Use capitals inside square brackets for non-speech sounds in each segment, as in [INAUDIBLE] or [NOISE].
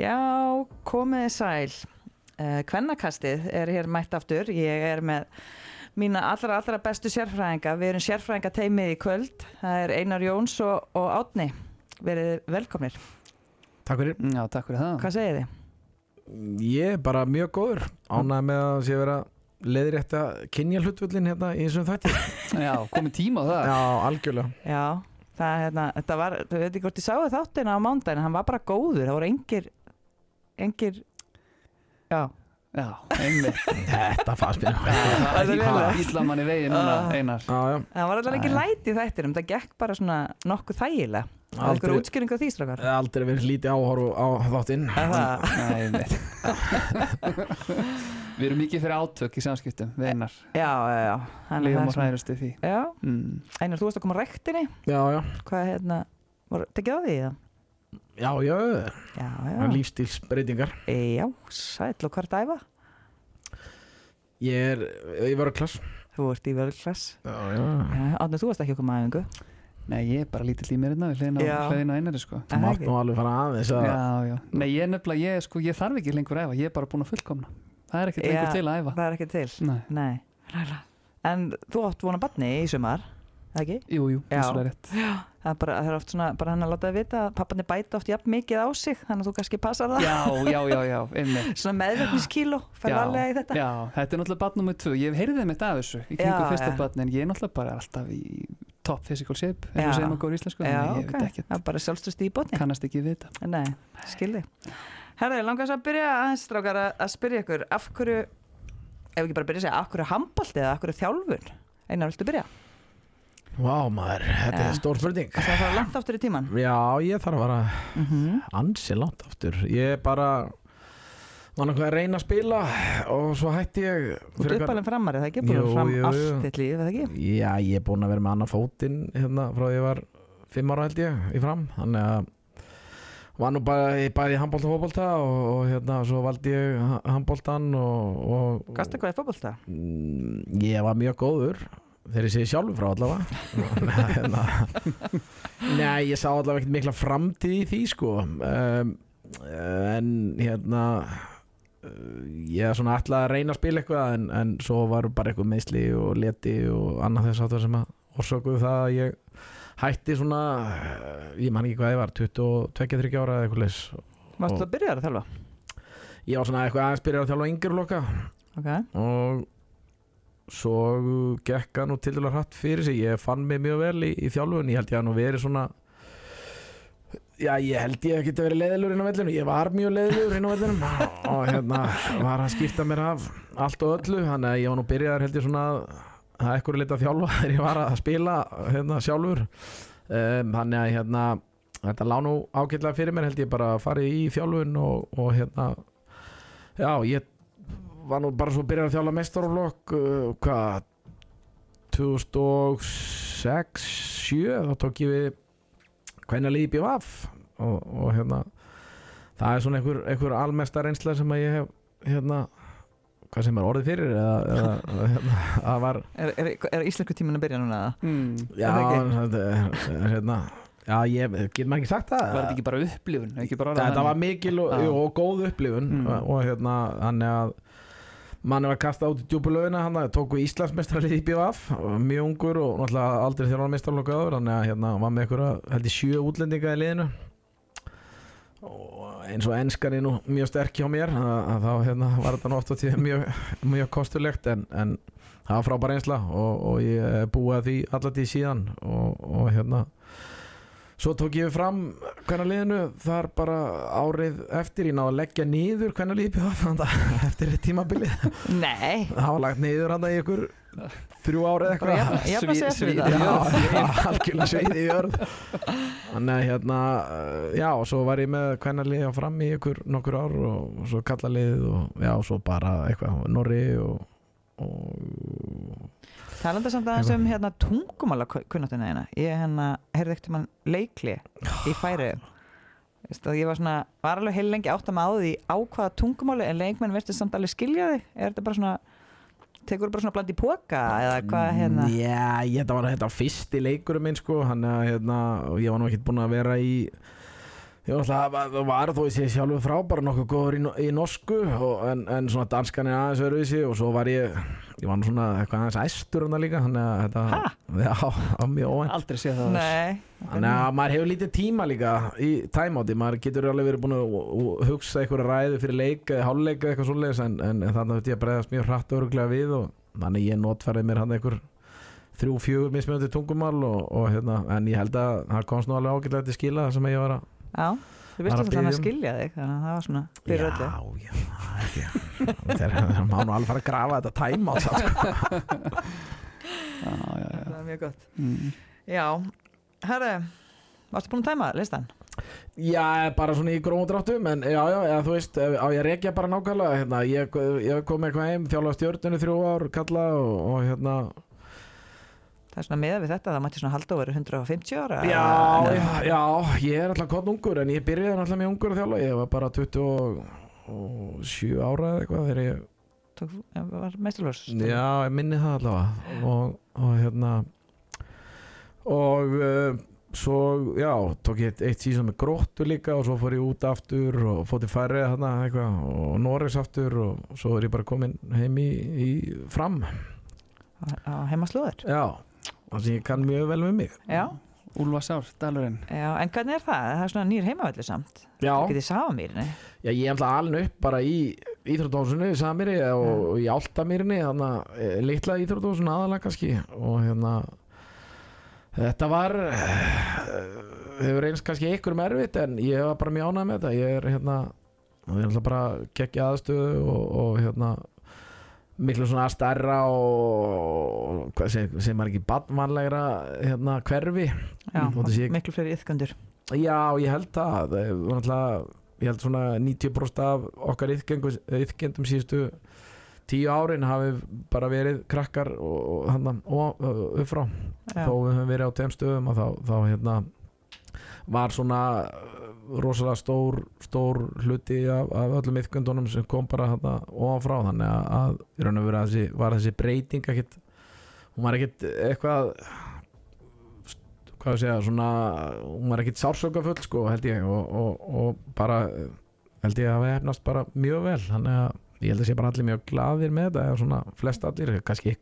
Já, komið sæl. Uh, Kvennakastið er hér mætt aftur. Ég er með mína allra, allra bestu sérfræðinga. Við erum sérfræðinga teimið í kvöld. Það er Einar Jóns og, og Átni. Verið velkomnir. Takk fyrir. Já, takk fyrir það. Hvað segir þið? Ég er bara mjög góður. Ánægð með að sé vera leiðrétt að kynja hlutvöldin hérna í þessum þætti. [LAUGHS] Já, komið tíma á það. Já, algjörlega. Já, það, hérna, þetta var, þú veit ekki hvort ég sáu þáttina á mándaginn, hann var bara góður. Það voru engir, engir, já. Já, einmitt. [LAUGHS] Þetta fannst mér. Það Það er er illa manni veginn núna, Ah. Einar. Já, já. Það var alveg ekki læti í þættinum, það gekk bara svona nokkuð þægilega. Það er Aldrei- eitthvað útskýring á því, strákar. Aldrei verið lítið áhorf á þáttinn. Er það? [LAUGHS] Við erum mikið fyrir átök í samskiptum, við Einar. Já, já, já. Lífum það og er svona- hræðust í því. Já, Mm. Einar, þú varst að koma á rektinni. Já, já. Hvað, hérna, var, tekið á því það? Já, já. Já, já. Lífstílsbreytingar. Já, sæll og það æfa? Ég er, ég var að klass. Þú ert í vörðklass. Já, já. Átni, þú varst ekki að koma að æfingu. Nei, ég er bara lítill í mér hérna, við hliðin á, Einari, sko. Þú mátt nú alveg fara aðeins að... Já, já. Nei, ég er nefnilega, ég, sko, ég þarf ekki lengur að æfa, ég er bara búin að fullkomna. Það er ekkert lengur til að æfa. Það er ekki til. Nei, Nei. En þú átt vona barni í sumar, eða ekki? jú, jú, Já. það er rétt. Það er, bara, það er oft svona, bara hann að láta þið vita að papparnir bæta oft jafn mikið á sig, þannig að þú kannski passar það. Já, já, já, já, [LAUGHS] einmitt. Svona meðverkniskíló, fær Já, varlega í þetta. Já, þetta er náttúrulega barn nummið tvö Ég hef heyrðið mitt af þessu í kringum Já, fyrsta já. barn en ég er náttúrulega bara alltaf í top physical shape eins Já. og segjum að góður íslensku Já, ok. Það er bara sjálfstöðst í botni. kannast ekki við þetta Nei, skilði. Herði, langast að byrja aðeins, strákar, að, að spyrja ykkur, af hverju, ef ekki bara byrja að segja, af hverju handbólti eða af hverju þjálfun? Einar, viltu byrja? Vá, maður, þetta er stór spurning. Það fara langt aftur í tíman. Já, ég þarf að vara Mm -hmm. ansi langt aftur. Ég bara var náttúrulega að reyna að spila og svo hætti ég... Þú ert uppalinn framari, það er ekki búin fram jú, allt þitt líf, eða ekki? Já, ég er búinn að vera með annan fótinn hérna frá því ég var fimm ára held ég í fram þannig að var nú bara í bæði handbólta og fótbólta og, og hérna svo valdi ég ha- handbóltan og, og Gasta hvað er fótbolta? mm, ég var mjög góður þegar ég segi sjálfur frá allavega [LAUGHS] hérna, Nei, ég sá allavega ekkert mikla framtíð í því sko um, en hérna uh, ég er svona ætlaði að reyna að spila eitthvað en, en svo var bara eitthvað meðsli og leti og annað þess að sem að orsökuðu það að ég hætti svona uh, ég man ekki hvað ég var 22-23 ára eða eitthvað leys Varstu Og- að byrja að þjálfa? ég var svona eitthvað aðeins byrjað að þjálfa yngir loka Ok. og svo gekk hann nú til dæla hratt fyrir sig. Ég fann mig mjög vel í, í þjálfun. Ég held ég að nú verið svona já ég held ég að geta verið leiðilur inn á vellinu, ég var mjög leiðilur inn á vellinu [LAUGHS] og hérna var að skipta mér af allt og öllu. Þannig að ég var nú byrjaðar held ég svona að ekkur leita að þjálfa [LAUGHS] þegar ég var að spila hérna sjálfur. Um, þannig að hérna þetta lá nú ágætlega fyrir mér. Held ég bara að fara í þjálfun og, og hérna já ég var nú bara svo byrjað að þjála mestarflokk uh, hvað 2006 7 þá tók ég við hvernig líði BVF og, og hérna það er svona einhver, einhver almesta reynsla sem að ég hef hérna hvað sem er orðið fyrir eða, eða hérna, [LAUGHS] það var Er, er, er íslensku tíminn að byrja núna? eða? mm. já, Er það þetta er, er, hérna já, ég get maður ekki sagt það Var þetta ekki bara upplifun? Ekki bara orðað þetta var mikil og, og góð upplifun Mm. og, og hérna þannig að manni var kastað út í djúpulögina hann tók við Íslandsmestralið í BVF mjög ungur og náttúrulega aldrei þjálfur mestralokka áður þannig að hérna var með einhverja held ég sjö útlendinga í liðinu. Og eins og enskan er nú mjög sterk hjá mér að, þá hérna, var þetta á tíð mjög, mjög kostulegt en, en það var frábær einsla og, og ég búið að því allatíð síðan og, og hérna Svo tók ég fram hvernig liðinu þar bara árið eftir ég náði að leggja niður hvernig liðið bjóða [LAUGHS] eftir tímabilið. Nei. Það var lagt niður hann í ykkur þrjú árið eitthvað. jafn- jafn að segja sviðið. það. Já, algjörlega sveiði í jörð. Þannig að hérna, já, og svo var ég með hvernig liðið fram í ykkur nokkur ár og svo kalla liðið og já, svo bara eitthvað Norri og, og Talandi samt aðeins um hérna tungumála kunnáttina hérna. Ég hérna heyrði ekkert um hann leikli í færi. Ég var svona, var alveg heil lengi átt að maður á því á hvaða tungumáli en leikmenn verður samt alveg skilja þig. Er þetta bara svona, tekur bara svona bland í póka eða hvað hérna? Já, ég, þetta var þetta fyrsti leikurum minn sko hann að hérna, ég var nú ekkert búinn að vera í það var þó ég sé sjálfur frá bara nokkuð góður í, í norsku og, en, en svona danskan er aðeins öðruvísi og svo var ég, ég var nú svona eitthvað aðeins æstur hann líka þannig að þetta, já, [LAUGHS] það var mjög óvænt. Aldrei sé það Þannig að maður hefur lítið tíma líka í tæmáti, maður getur alveg verið búin að að hugsa eitthvað ræðu fyrir leik eða háluleika eitthvað svoleiðis en, en, en þannig að ég að bregðast mjög hratt öruglega við og þannig ég notfærið mér hann einhver þrjú, fjögur mismjöndi tungumál og, og hérna, en ég held að það komst nú alveg ágætlega til skila það sem ég var að Já, þú veist að um- skilja þig Þannig að það var svona fyrir öllu Já, já, það ekki Það er- það má nú alveg fara að grafa þetta tæma sko. [LAUGHS] Já, já, já. Það er mjög gott Mm. Já, herru Varstu búin að tæma listan? Já, bara svona í gróðum dráttum en já, já, eða, þú veist, á ég að rekja bara nákvæmlega hérna, ég, ég kom eitthvað heim þjálfa stjórnunu þrjú ár, kalla og, og hérna Það er svona meða við þetta, það mætti svona halda og verið 150 ára. Já, já, já, ég er alltaf kvotn ungur en ég byrjaði alltaf með ungur að þjálfa. Ég var bara 27 ára eða eitthvað þegar ég Tók, var meisturlós Já, ég minni það allavega. Og, og hérna og uh, svo, já, tók ég eitt, eitt síðan með gróttu líka og svo fór ég út aftur og fótt í færri þarna eitthvað og Norris aftur og svo er ég bara komin heim í, í fram. Á heimaslóður Já, það sem ég kann mjög vel með mig. Já, Úlfarsár, Dalurinn. Já, en hvernig er það? Það er svona nýr heimavelli samt. Já, Það getið Safamýrinni já ég er alltaf alveg upp bara í Íþróttóðsunu, Samiri og, og í Áltamýrinni, þannig að eh, litla Íþróttóðsunu aðalega kannski. Og hérna þetta var eh, hefur eins kannski einhverjum erfitt en ég var bara mjög ánægð með þetta. Ég er hérna og ég er alltaf bara geggja aðstöðu og, og hérna miklu svona stærra og sem, sem er ekki badvanlegra hérna hverfi. Já, ekki- miklu fleiri yðgöndur Já, ég held það. Ég held svona 90% af okkar yðkendum síðustu tíu árin hafi bara verið krakkar og og upp frá Já, þó við höfum verið á þeim stöðum að þá, þá hérna var svona uh, rosalega stór stór hluti af, af öllum yðkendunum sem kom bara hérna ofan frá. Þannig að, að í raun og verið þessi, var þessi breyting ekkit, hún var ekkit eitthvað hvað að segja svona, hún var ekkit sársökafull sko held ég. Og, og, og bara held ég að við hefnast bara mjög vel. Þannig að ég held að sé bara allir mjög glaðir með þetta eða svona flest allir, kannski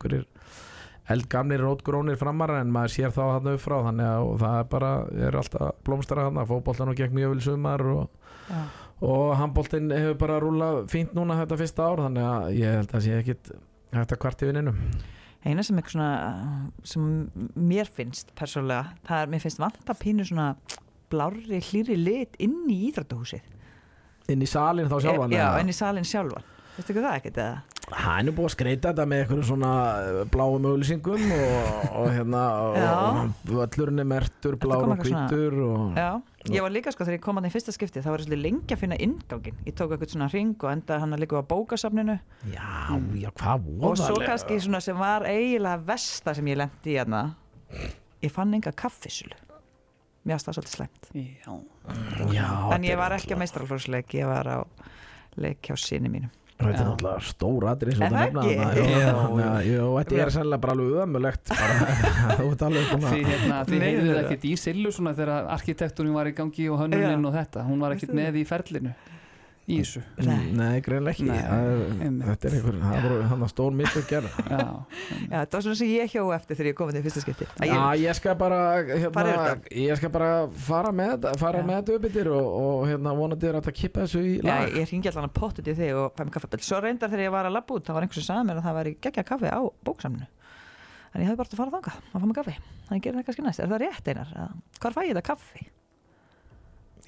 ykkur eldgamlir rótgrónir framar en maður sér þá þarna upp frá þannig að það er bara, er alltaf blómstara þarna. Fótboltan og gekk mjög vel í sumar og, já, og handboltin hefur bara rúlað fínt núna þetta fyrsta ár þannig að ég held að sé ekkit hægt að kvart í vinninu eina sem eitthvað svona sem mér finnst persónulega, það er, mér finnst vanta pínu svona blárri hlýri lit inn í íþróttahúsið. Inn í salin þá sjálfan Já, eða? inn í salin sjálfan. Veistu hvað það ekkert eða? Hann er búið að skreita þetta með einhverjum svona eh, bláum auðlýsingum og, og hérna völlurinn er mertur, kom og eitthvað hvítur og, Já, ég var líka sko þegar ég kom að því fyrsta skipti þá var ég svolítið lengi að finna inngangin Ég tók eitthvað svona ring og endaði hann að líka á bókasafninu. Já, já, hvað og svo kannski svona sem var eiginlega versta sem ég lendi í hérna Ég fann enga kaffisulu Mér það svolítið slæmt. Já, já, En ég var ekki að meistralflórsleik, ég var á leik hjá sinni mínum Þetta er náttúrulega stór aðri Er það ekki? Jú, þetta er sennilega bara alveg ömulegt [LAUGHS] hérna, þið það- ekkert í Sillu svona þegar arkitekturinn var í gangi og hönnuninn og þetta, hún var ekkert með í ferlinu í þessu Nei. Nei, greinlega ekki Nei, Það er-. Þetta er einhver, það voru hann að stór mitt að gera Já, Já, þetta var svona sem ég hjó eftir þegar ég kom að því fyrsta skipti Að Já, ég, ég skal bara hérna, yfir þetta. ég skal bara fara með þetta fara Já. með þetta uppbyttir og, og hérna vonandi er að kippa þessu í Já, lag ég ringi allan að pottet í þig og fæ mig kaffebill Svo reyndar þegar ég var að labba út þá var einhver sem sagði mér að það væri geggja kaffi á bóksamnu En ég hefði bara að fara þangað að fá mig kaffi Þannig gerir það kannski næst Er það rétt einar? Hvar fæ ég þetta kaffi?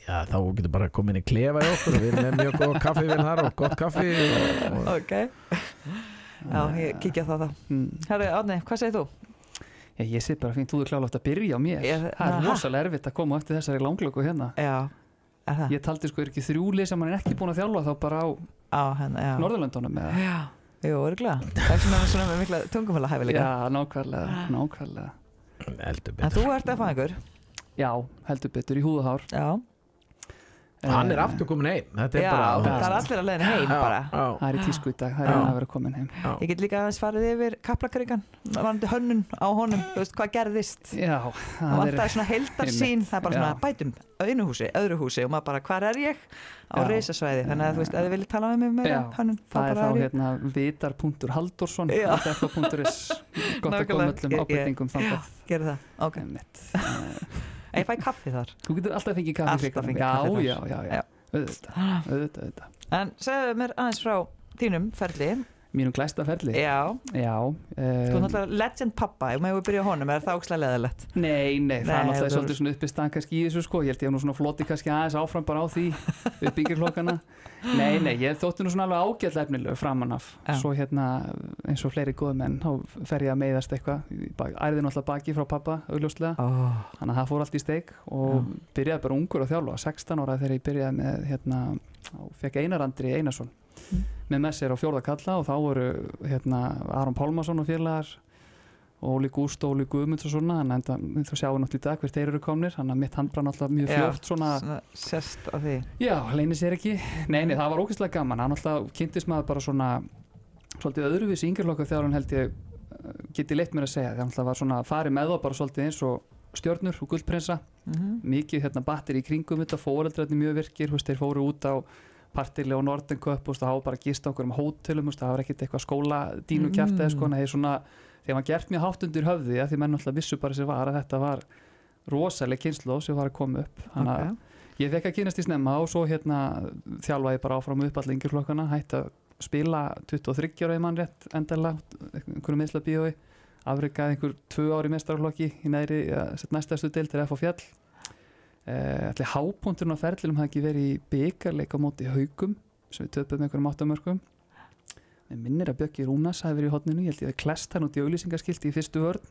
Já, þá getur bara komin í klefa í okkur við erum með mjög góð kaffi við þar og gott kaffi og, og, Ok. Já, ég kíkja það þá. Mm. Herru, Árni, hvað segir þú? Já, ég sé bara fínt, þú er klálega að byrja á mér. Ég- Það er rosalega erfitt að koma eftir þessari langlöku hérna. Já, er það? Ég taldi sko er ekki þrjúli sem hann er ekki búin að þjálfa þá bara á Á, hérna, Norðurlöndunum eða? Já, jú, örgulega Það er svona, svona með mikla tungumfæla hæfileika Já, nákvæmlega, nákvæmlega. Eldur En þú ert að fá einhver? Já, heldur betur í húðahár. Já, Hann er Eh, aftur komin heim. Þetta er Já, bara það er allir að leiðin heim Já, bara. já, Það er í tísku í dag, það er að vera komin heim. Já. Ég get líka aðeins farið yfir kaplakrigan varandi hönnun á honum, þú veist hvað gerðist. Já, það það er vantar svona heildarsýn það er bara svona Já. bætum einu húsi, öðru húsi og maður bara hvar er ég? Á Já. reisasvæði þannig að þú veist, ef þið viljið tala með mig meira Já, hönnun, þá Það er bara þá er hérna vitar.haldursson alltaf.is [LAUGHS] gott að koma öllum ábyrtingum gerði það, ok. Eh, ég fæ kaffi þar. Þú getur alltaf fengið kaffi Alltaf fengið já, kaffi þar. já, já, já, Já. auðvitað, auðvitað, auðvitað. En segðu mér aðeins frá þínum ferli, Mínum glæsta ferli. Já. Já þú er um, náttúrulega legend pappa, ef maður byrja honum er það ókslega leðilegt Nei, nei, það er náttúrulega svolítið svona uppistand kannski í þessu sko, ég held ég hef nú svona floti kannski aðeins áfram bara á því [LAUGHS] uppbyggirlokkana Nei, nei, ég þótti nú svona alveg ágætlega efnilegu framan af. Já. svo hérna eins og fleiri góða menn þá fer ég að meiðast eitthvað. Ærði náttúrulega baki frá pappa augljóslega. Oh. þannig að það fór allt í steik og byrjaði bara ungur að þjálfa 16 ára þegar ég byrjaði með hérna, fekk Einar Andri Einarsson Mm. með sér á fjórða kalla og þá voru hérna, Aron Pálmarsson og félagar Óli Gúst og Óli Guðmunds og svona þannig að þú sjáum náttúrulega í dag hver þeir eru komnir þannig að mitt handbrann alltaf mjög fljótt svona, svona sérst á því. Já, leynir sér ekki. Nei, nei, það var ógeðslega gaman, hann alltaf kynntist maður bara svona svolítið öðruvísi yngjörlokka þegar hann held ég eh, geti leitt mér að segja, þegar hann alltaf var svona farið með það bara svolítið eins og stjörnur og guldprinsa mm mikið hérna batteri í kringum þetta fóreldrarnir mjög virkir, þeir fóru út á partilega og Northern Cup og hafa bara gist okkur um hótelum, það var ekkert eitthvað skóla dínu kjæft eða sko, Mm. það er svona þegar maður gert mjög hátt undir höfði að því menn alltaf vissu bara sem var að þetta var rosaleg kynslu sem var að koma upp þannig að ég fekk að kynast í snemma og svo hérna þjálfaði ég bara áfram upp allir yngjurflokkana, hætti að spila 23 ára í mann rétt endalega einhverju meðsla bíói afrikaði einhver tvö ári mestarflokki í næri, ja, næstastu deildir F og fjall uh, allir hápunturinn á ferlilum hafði ekki verið í byggarleik á móti haugum sem við töpum einhverjum áttamörkum. Mér minnir að Bjöggi Rúnas hafi verið í hotninu, ég held ég að klest hann út í auglýsingaskilti í fyrstu vörn.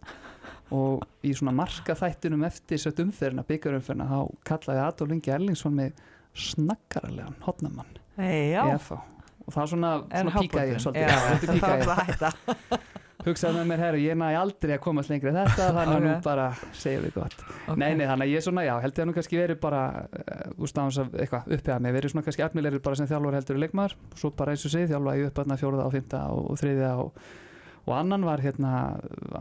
Og í svona marka þættinum eftir sett umferðina, byggarumferðina þá kallaði Adolf Ingi Erlingsson með snakkaralegan hotnamann já, í FH og það svona, svona píkaði svolítið, svolítið píkaði [LAUGHS] að hugsaði með mér, herru, ég næ aldrei að komast lengri en þetta, [LAUGHS] þannig að nú Ok. bara segjum við gott. Ok. Nei, nei, þannig að ég svona, já, held ég að nú kannski verið bara uh, úr stafans af eitthvað upphega mig, verið svona kannski efnilegri bara sem þjálfur heldur í leikmaður, svo bara eins og segið, þjálfaði ég upp aðna fjóruða og fymta og, þriðja og, og annan var hérna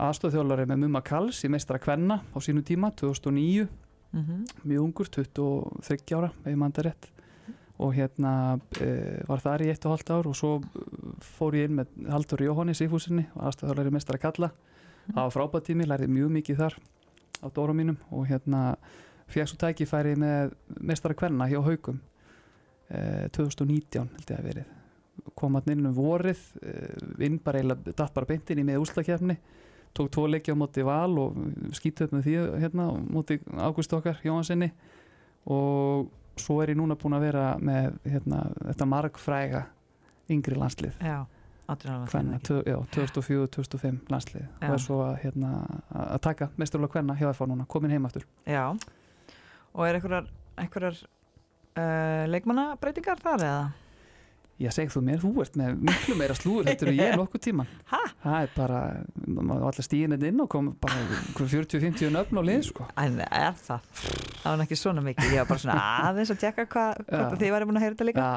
aðstofþjálfari með Mumma Kals í meistara Kvenna á sínu tíma, 2009 Mhm. mjög ungur, 23 ára ef ég manda rétt og hérna e, var þar í eitt og halvt ár og svo eh, fór ég inn með Haldur Jóhanni Sigfúsinni og aðstæðarlega mestara kalla það var frábæð tími, lærði mjög mikið þar á dóra mínum og hérna fekk svo tækifæri með mestara kvenna hjá Haugum e, 2019 held ég að verið. Kom hann inn um vorið e, inn bara eiginlega datt bara beintin í með úslakefni tók tvo leiki á móti val og skýtu upp með því hérna á móti Ágúst okkar Jóhansinni og svo er ég núna búin að vera með hérna, þetta margfræga yngri landslið. Já, Kvenna, já, 2004-2005 landslið. Já. og er svo að, hérna, að taka mesturlega Kvenna hjá FH núna, komin heim aftur. Já, og er einhverjar einhverjar uh, leikmannabreitingar þar eða? Já, segð þú mér, þú ert með miklu meira slúður þetta eru ég [LAUGHS] nokkuð tíman Ha? Það er bara, maður allir stíðin inn og kom bara einhver 40-50 nöfn á lið sko. En er það? Það var ekki svona mikið, ég var bara svona aðeins að tjekka hvað hva þið væri búin að heyra þetta líka Já,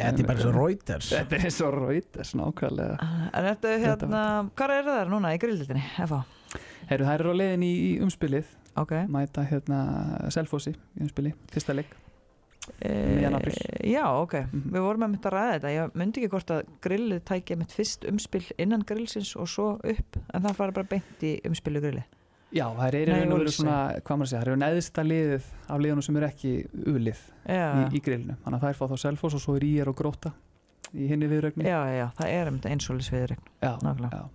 Þetta er bara svo Reuters Þetta er svo Reuters, nákvæmlega En ertu hérna, hvað eru það núna í grillildinni? FH? Herru, það eru á leiðin í, í umspilið Ok mæta hérna Selfossi í umspili, fyrsta leik. Já, ok, Mhm. við vorum að mynda að ræða þetta. Ég myndi ekki hvort að grillið tækja mitt fyrst umspil innan grillsins og svo upp en það fara bara beint í umspilu grillið. Já, það er veru Úlfsi. svona, hvað maður að segja, það eru neðsta liðið af liðunum sem eru ekki ulið Já, í, í grillinu, þannig að þær fá þá Selfoss og svo er Íjar og Gróta í hinni viðrögnu já, já, það er um þetta einsólis viðregn já, já.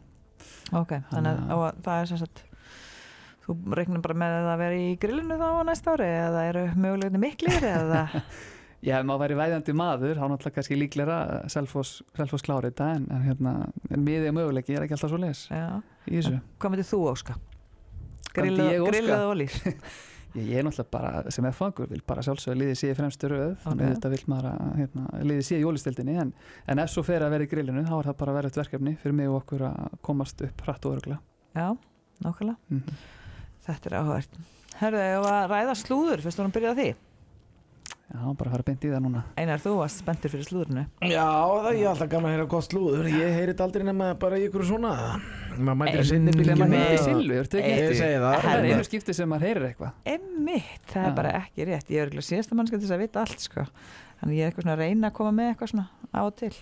Ok, þannig að að það er sem sagt Þú reiknum bara með að vera í grillinu þá næsta ári eða eru mögulegni miklir eða [LAUGHS] Já, maður væri væðandi maður, þá náttúrulega kannski líklega Selfoss, Selfoss klári þetta en, en hérna, miðið möguleiki er ekki alltaf svo les Já, í þessu. hvað myndir þú óska? Ég? Grillað og lýr [LAUGHS] Ég, ég er náttúrulega bara, sem er fangur, vil bara sjálfsögða liðið í fremstu röð, þannig að þetta vil maður að hérna, liðið í jólistildinni, en, en ef svo fer að vera í grillinu, þá er það bara verið verkefni fyrir mig og okkur að komast upp hratt og örgla. Já, nákvæmlega Mm Þetta er áhært Herðu, ég var að ræða slúður fyrst vorum byrjað á því? Já, bara fara beint í það núna. Einar, þú varst spenntur fyrir slúðurinu. Já, það er alltaf gaman að heyra gott slúður. Ég heyri þetta aldrei nema bara í ykkur svona. Maður mætir að sinni Þegar maður heiti Silvi, ertu ekki Ég segi það. Það er einu skipti sem maður heyrir eitthvað. Emmitt, það er bara ekki rétt. Ég er ekki síðasta mannska til þess að vita allt sko. Þannig ég er eitthvað svona að reyna að koma með eitthvað svona á og til.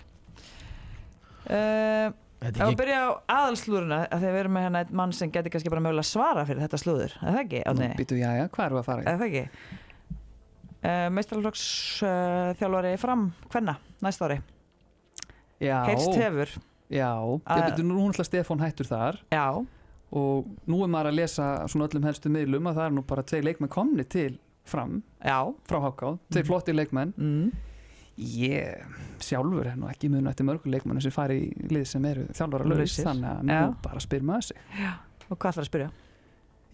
Uh, Að ekki byrja á aðalslúðurina að þegar við erum með hérna einn mann sem getur kannski bara mögulega svara fyrir þetta slúður Er það ekki, Átni? Býtu, já, já, hvað við að fara? Er það ekki? Uh, Meistaralflokks uh, þjálfari fram hvenna næsta ári Já, Heyrst hefur já Ég byrju, nú alltaf Stefán hættur þar Já, og nú er maður að lesa svona öllum helstu miðlum að það er nú bara tvei leikmenn komni til fram já frá Háká, tvei Mhm. flotti leikmenn mm. Ég sjálfur er nú ekki munu eftir mörgu leikmennu sem fari í lið sem eru þjálfara laus Lausir. þannig að nú Já. bara spyr maður sig Og hvað ætlar að spyrja?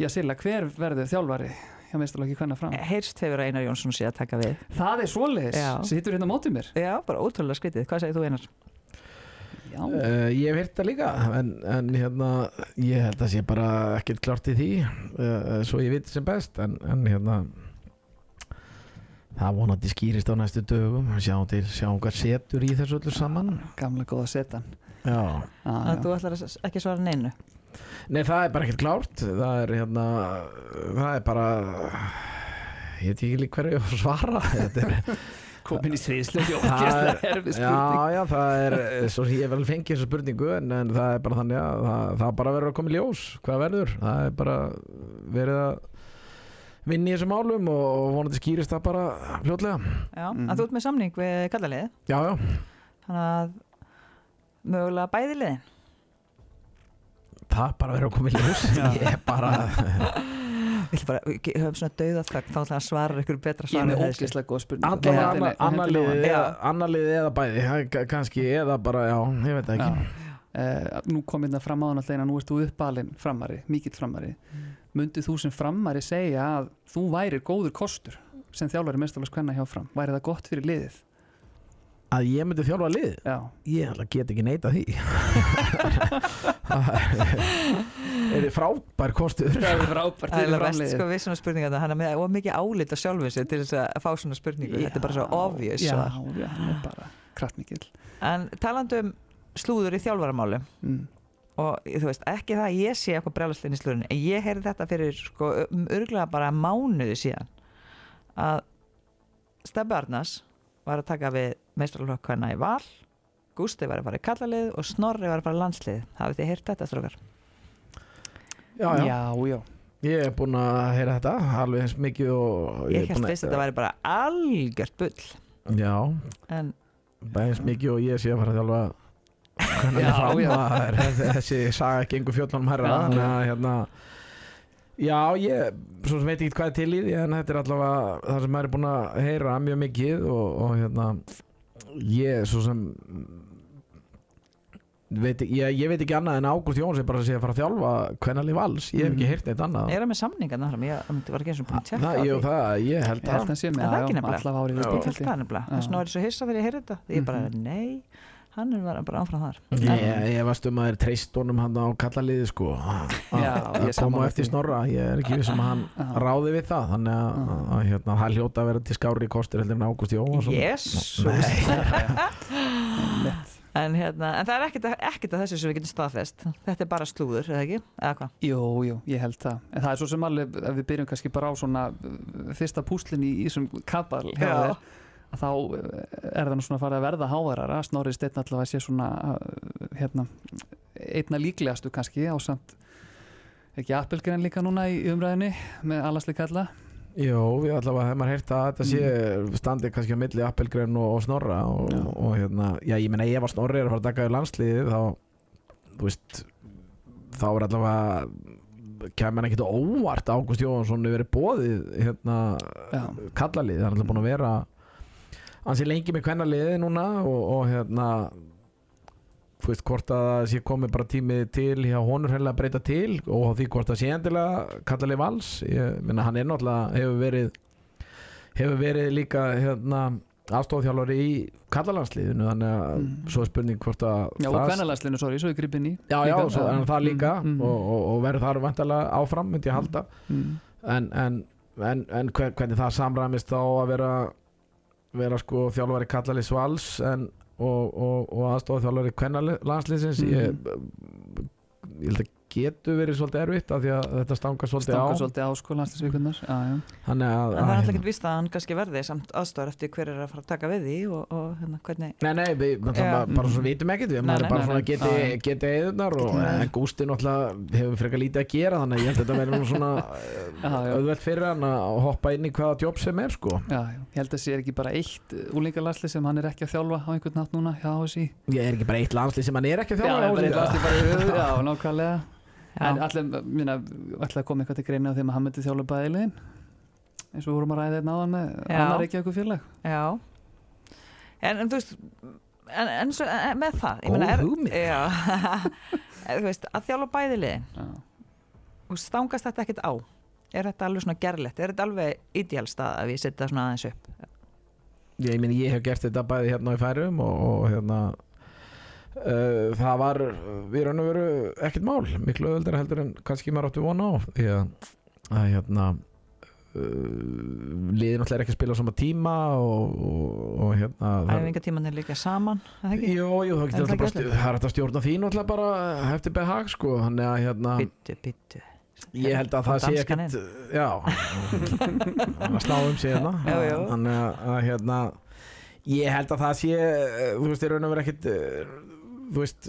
Já Silla, hver verður þjálfari hjá meistarlokki hvenna fram? Heyrst hefur að Einar Jónsson sé að taka við Það er svoleiðis, Já. sem hittur hérna mótið mér Já, bara ótrúlega skritið, hvað segir þú Einar? Já, Uh, ég hef heyrt það líka en, en hérna ég held að sé bara ekkert klart í því uh, svo ég veit sem best en, en hérna það vonandi skýrist á næstu dögum. Sjáum til, sjáum hvað setur í þessu öllu saman. Gamla góða setan. Já. Ah, þú ætlar ekki svara neinu? Nei það er bara ekkert klárt. Það er hérna það er bara ég veit ekki líka hverju að svara. [LAUGHS] Þetta er Komin í sviðslöki og Það er- ógæslega erfið spurning. Já, já, það er svo ég vel fengið þessa spurningu en, en það er bara þannig að það, það bara verður að koma í ljós hvað verður, það er bara verið að vinna í þessum málum og, vonandi skýrist það bara fljótlega. Já, Mhm. að þú ert með samning við kallalið Já, já, Þannig að mögulega bæði liðin. Það bara verður að koma í ljós. [LAUGHS] Ég er bara [LAUGHS] Við höfum svona dauðaþögn þá ætla að svara ykkur betra Ég er ógæslega góða spurning. Allavega Henni- annar- annar henni- liðið Já. eða- bæði kannski eða bara, já, ég veit ekki. Uh, nú kom hérna fram áðan alltaf nú ert þú uppalinn framari, mikill framari. Mm. Myndið þú sem framari segja að þú værir góður kostur sem þjálfari mestarlags hvenna hjá fram? Væri það gott fyrir liðið? Að ég myndi þjálfa liðið? Já, ég ætla get ekki neita því. Er frábær kostur. Það er er alveg best framliðið. sko við svona spurningar hann er með of mikið álít á sjálfum sér til þess að fá svona spurningu. Þetta er bara svo obvious já, já, hann er bara kraftmikill. En talandi um slúður í þjálfaramáli mm. Og þú veist ekki það að ég sé eitthvað brjálastlinn í slúðurinn en ég heyrði þetta fyrir sko um örgulega bara mánuði síðan að Stebbi Arnars var að taka við meistralokk hvenna í val Gústi var að fara í kallalið og Snorri var að fara í landslið hafið þið heyrt þetta strókar? já, já. já, já, Ég er búinn að heyra þetta alveg eins mikið og Ég held að þetta væri bara algjört bull Já, en bara eins mikið og ég sé að fara að þjálfa hvernig Já, það fram já. að það er þessi saga gengur fjöllunum herra Já, þannig að hérna Já, ég svo sem veit ekki hvað er til í því en þetta er allavega það sem maður er búinn að heyra mjög mikið og, og hérna ég svo sem veit, ég, ég veit ekki annað en Ágúst Jóns er bara að sé að fara að þjálfa hvernali vals, ég hef ekki Mm. heyrt neitt annað er það með samningarna fram? Ég var ekki eins og búin að tjekka það, jú, það, ég held held það að hann sé Er með það ekki nefnilega? allavega árið Já. Ég viðbót, held held ég. það nefnilega, þess vegna var ég svo hissa þegar ég heyrði þetta ég bara, Mhm. nei, hann er bara áfram þar. Ég, ég varst um að þeir treyst honum hann á kallaliði sko. Að koma eftir snorra. Ég er ekki vissum að hann Já. ráði við það. Þannig að, hérna, það hljóta að vera til skári kostur heldur en Ágúst Jóhansson Jésús Lett. en, hérna, en það er ekkert, ekkert að þessu sem við getum staðfest. Þetta er bara slúður, eða ekki? eða hvað? Jú, jú, ég held það. En það er svo sem alveg, ef við byrjum kannski bara á svona uh, fyrsta púslin í, í þessum kabal að þá uh, er það nú svona farið að verða háværara Snorri Steinn allavega sé svona uh, hérna, einna líklegastu kannski á samt ekki appelgrein líka núna í umræðinni með allasleik alla Jó, við allavega hefum maður heyrt að þetta sé Mm. standið kannski á milli Appelgren og, og Snorra og, Já. og hérna, já ég meina ef að Snorri er að fara að í landsliðið þá, þú veist þá er allavega kemur ekkert á óvart að Ágúst Jóhansson verið bóðið hérna, kallalið, það er alltaf búin að vera hans er lengi með kvennaliðið núna og, og hérna þú veist hvort að það sé komið bara tími til hjá honur heila að breyta til og því hvort það sé endilega kallalið vals. Ég minna hann er náttúrulega hefur verið hefur verið líka hérna aðstofþjálfari í kallalandsliðinu þannig að Mm. svo er spurning hvort að Já, og kvennalandslinu, sorry, svo ég grip inn í. Já, já, svo, en það líka Mm, mm, og, og, og verður þar vantarlega áfram myndi ég halda. Mm. en, en, en, en hver- hvernig það samræmist þá að vera vera sko þjálfari kallalið svals en, og, og, og aðstofa þjálfari kvennarlandsliðsins Mhm. ég, ég held að getur verið svolítið erfitt af því að þetta stangar svolítið á. Svolítið á já. þannig að, En það er alltaf ekki vist að hann kannski verði samt aðstofar eftir hver er að fara að taka við því og, og hérna hvernig Nei, nei, við bara, bara svo vitum ekkert við maður er bara svona geti, geti eðunar og Gústi náttúrulega hefur frekar lítið að gera þannig að ég held að þetta verður nú svona já. auðvelt fyrir hann að hoppa inn í hvaða jobb sem er sko. Já, já. ég held að sé ekki bara eitt úlingalasli sem hann er ekki að þjálfa á einhvern nátt núna hjá HSI Ég er ekki bara eitt landslið sem hann er ekki að Já, þjálfa landsli já, nákvæmlega En að koma eitthvað til greina þegar hann myndi þjálfa bæðilegin eins og við vorum að ræða þetta náðan með Já. annar ekki eitthvað félag já En, en þú veist en, en svo, en, með það ég Góð er-. Já [LAUGHS] En Þú veist, að þjála bæði liðin Já. Þú veist, stangast þetta ekkert á Er þetta alveg svona gerlegt? Er þetta alveg idealstað að við setja svona aðeins upp? Ég, meni, ég hef gert þetta bæði hérna í færum og, og hérna það var við raun og veru ekkert mál. Miklu öðuldur heldur en kannski maður áttu vona á því að, að hérna uh, liðin alltaf er ekki að spila á sama tíma og, og, og hérna það- Æfingatíman er líka saman, er það ekki? Jú, það Er getur það alltaf bara það er að stjórna þín alltaf bara eftir behag sko, þannig að hérna Byttu, byttu ég held að það sé ekkert já. Að slá um sig hérna. Þannig að, hérna ég held að það sé eh, þú veist, í raun og vera ekkert eh, þú veist,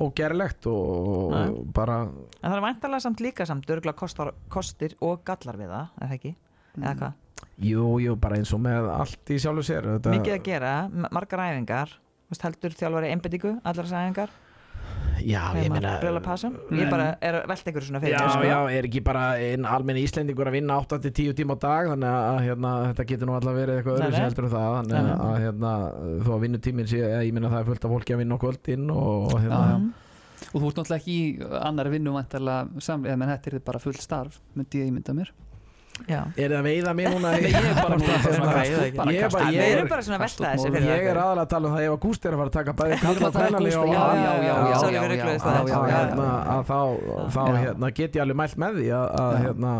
ógerlegt og Nei. og bara En það er væntalega samt líka samt örgulega kostar, kostir og gallar við það, er það ekki? Eða Mm. hvað? jú, jú, bara eins og með allt í sjálfu sér þetta, Mikið að gera, margar æfingar Þú veist, heldur þjálfari einbendingu, allar þessar æfingar já, ég meina Ég bara er velta ykkur svona fyrir Já, sko. já, er ekki bara einn almenni Íslendingur að vinna 8-10 tíma á dag þannig að hérna, þetta getur nú alltaf verið eitthvað öðru nei. heldur en það þannig að, hérna, þó að vinnutíminn sé ég, ég minna það er fullt af fólki að vinna á kvöldin og, og hérna, og þú ert náttúrulega ekki í annari vinnu væntalega samlega, menn þetta er bara full starf myndi ég ímynda mér. Er það að veiða mér núna ég er bara svona kast ég er er- er okkur. aðalega að tala um það ef að Gústi er að fara að taka bæði kalla að þá, hérna, get ég alveg mælt með því að, hérna,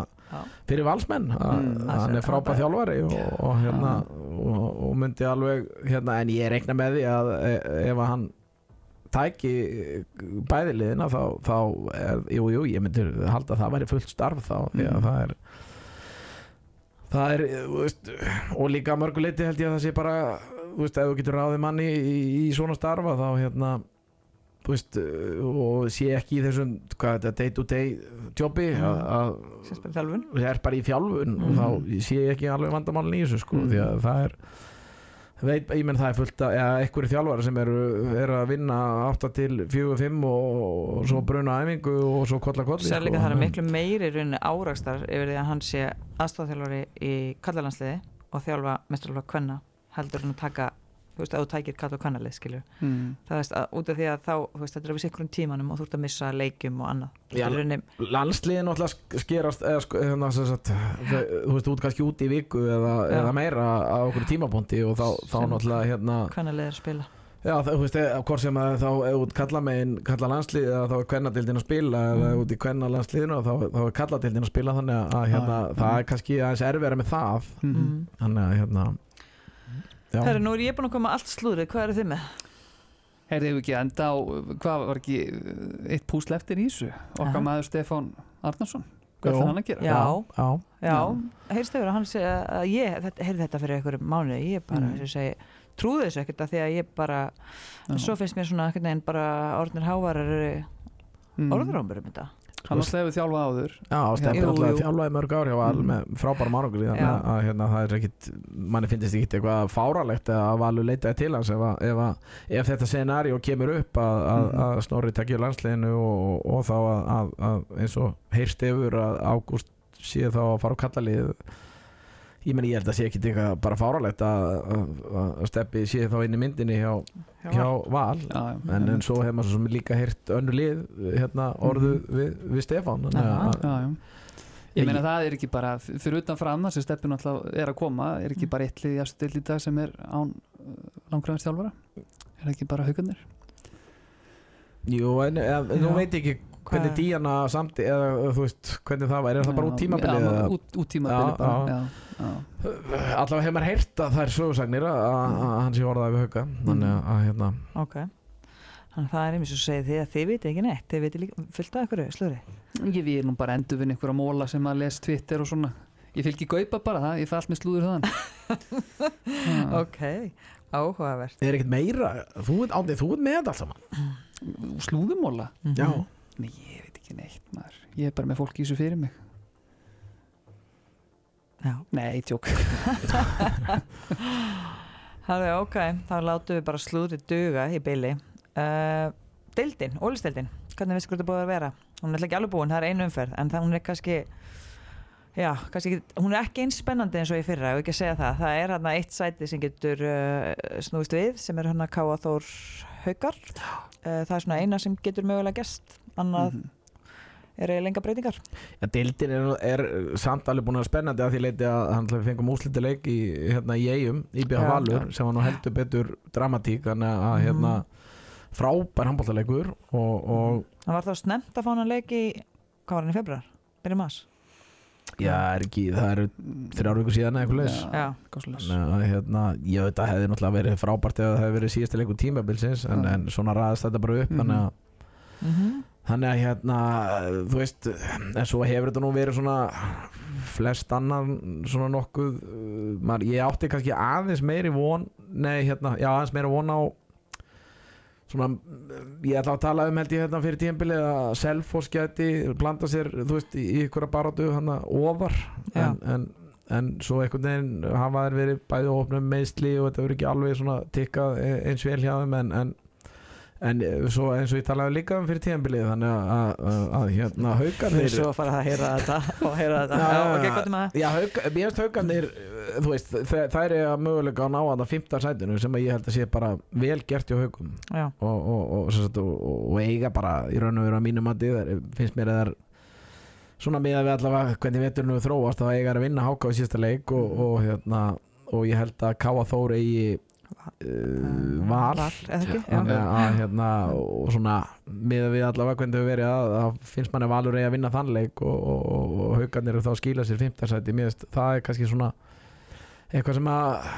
fyrir valsmenn að, Mm. hann er frábæð þjálfari og, og, hérna, og, og myndi alveg hérna, en ég reikna með því að e- ef að hann tæki bæðiliðina þá, þá er, jú, jú, ég myndi halda að það væri fullt starf þá því að Mm. það er það er, þú veist og líka að mörgu leiti held ég að það sé bara þú veist, ef þú getur ráðið manni í, í svona starfa þá hérna þú veist, og sé ekki í þessum hvað þetta, day to day jobbi Mm. að, og það er bara í þjálfun og Mhm. þá sé ég ekki alveg vandamálin í þessu sko, Mhm. því að það er veit, ég menn það er fullt að eða einhverju þjálfari sem eru, eru að vinna 8 til 4-5 og, og svo bruna æfingu og svo kolla kolli Sér líka sko. það er miklu meiri rauninni árakstar yfir því að hann sé aðstofþjálfari í kallalandsliði og þjálfa mestralvað kvenna heldur hann að taka þú veist, að þú tækir kall og kvennalið skilur Mm. það veist, að, út af því að þá, þú veist, þetta er við sikkurum tímanum og þú ert að missa leikjum og annað er landsliðin sk- skerast eða, sko, hérna, sem sagt, þú veist, út kannski út í viku eða, eða meira á okkur tímapunkti og þá, þá náttúrulega hérna kvennalið er að spila. Já, þú veist, eða, hvort sem að þá ef út kalla megin, kalla landslið eða þá er kvennadildin að spila eða Mm. út í kvenna landsliðinu þá, þá er kalladildin að spila þannig að hérna, Já, það er kannski aðeins erfiðara Herri, nú er ég búin að koma allt slúðrið, hvað eru þið með? Heyrðu við ekki enda á, hvað var ekki uh, eitt púsl eftir í þessu okkar Aha. maður Stefán Arnarsson hvað ætlar hann að gera? Já, já, já, heyrst yfir að hann segi að ég, þetta, heyrði þetta fyrir einhverjum mánuði, ég bara, Mm. mm. segi, trúði þessu ekkert að því að ég bara, Já. svo finnst mér svona einhvern veginn bara orðnir hávarar Mm. orðurámbur um þetta. Hann var slefið þjálfa áður já, Stefán Jú, alltaf þjálfaði mörg ár hjá Val Mm. með frábæra mánugli þannig Já. að hérna, það er ekkit manni finnst ekki eitthvað fáralegt að Valur leitaði til hans ef, að, ef, að, ef þetta scenario kemur upp að, að, að Snorri tekja landsliðinu og, og þá að, að, að eins og heyrst yfir að Ágúst sé þá að fara á kallalið ég meni ég held að sé ekki eitthvað bara fáralegt að, að, að steppi sé þá inn í myndinni hjá, hjá Val. Já, en, en svo hefur maður svo sem líka heyrt önnu lið hérna orðu við, við Stefán já, já. Ég meina það er ekki bara fyrir utan fram það sem steppin alltaf er að koma er ekki bara eitt lið í afstöld í dag sem er án langræðast þjálfara? Er ekki bara haugarnir Jú, en, nú veit ég ekki hvernig Díana samt eða þú veist, hvernig það var, er það bara út tímabilið eða? út, út tímabilið bara, allavega hefur maður heyrt að það er sögursagnir að, að, að hann sé orðað við hauka þannig að, að hérna. Ok. Þannig að það er einmitt að segja þið að þið viti ekki neitt Þið viti líka fullt af ykkur slöri Ég við nú bara endur við einhverja móla sem að les Twitter og svona. Ég fylgi gaupa bara það, ég fæ allt með slúður þaðan. [LAUGHS] Ok, áhugavert. Er ekkert meira, þú veit með þetta allt saman. Slúðumóla? Mhm. já, Nei, ég veit ekki neitt maður. Ég er bara með fólk í þessu fyrir mig. Já, Nei, tjók. [LAUGHS] Það er ok Þá látum við bara slúri duga í byli uh, Deildin, ólisteildin Hvernig veistu hvað þetta búið að vera? Hún er ekki alveg búin, það er einu umferð En það, hún er kannski Já, kannski hún er ekki eins spennandi eins og í fyrra og ekki að segja það, það er hérna eitt sæti sem getur uh, snúist við sem er hérna Káa Þór Haukar uh, það er svona eina sem getur mögulega gest annað Mhm. er eiginlega enga breytingar Já, deildin er, er samt alveg búin að vera spennandi að því leiti að hann að fengum úslitileik í, hérna, í eigum, í BH Já. Valur sem var nú heldur betur dramatík þannig að hérna, frábær handbóltaleikur og, og það var þá snemt að fá hann að leiki hvað var hann í februar? Byrja maður? Já, er ekki, það eru þrjár vikur síðan eitthvað leis Já. að hérna, ég veit að hefði náttúrulega verið frábært ef það hefði verið síðasta leikur tímabilsins en, en svona ræðast þetta bara upp Mhm. þannig að Mm -hmm. Þannig að hérna, þú veist, en svo hefur þetta nú verið svona flest annan svona nokkuð, uh, maður, ég átti kannski aðeins meiri von, nei hérna, já aðeins meiri von á svona, ég ætla að tala um held ég hérna fyrir tímabilið að Selfoss geti blanda sér, þú veist, í ykkur að baráttu hann ofar, en, en, en svo einhvern veginn hafa þær verið bæði opnum meðsli og þetta verið ekki alveg svona tikkað e- eins vel hjá þeim en, en En eh, svo eins og ég talaði líka um fyrir tíðanbilið þannig að, að, að, að hérna haugarnir svo að fara að heyra þetta [LAUGHS] og heyra þetta. Já, ok, er með það? Já, haug, mér finnst haugarnir eh, þú veist, þær er að mögulega að ná að það fymta sætinu sem að ég held að sé bara vel gert hjá haugum og, og, og, sagt, og, og, og eiga bara í raun og veru að mínum að þið finnst mér að það er svona með að við allavega hvernig veturinn við þróast þá eiga að vinna háka á síðasta leik og, og, hérna, og ég held að Káa Þór eigi uh, val. Val, að hérna og svona með við allavega hvernig þau verið að, að finnst manni valur eigi að vinna þann leik og, og, og, og haugarnir eru þá að skýla sér fimmtarsæti, mér finnst það er kannski svona eitthvað sem að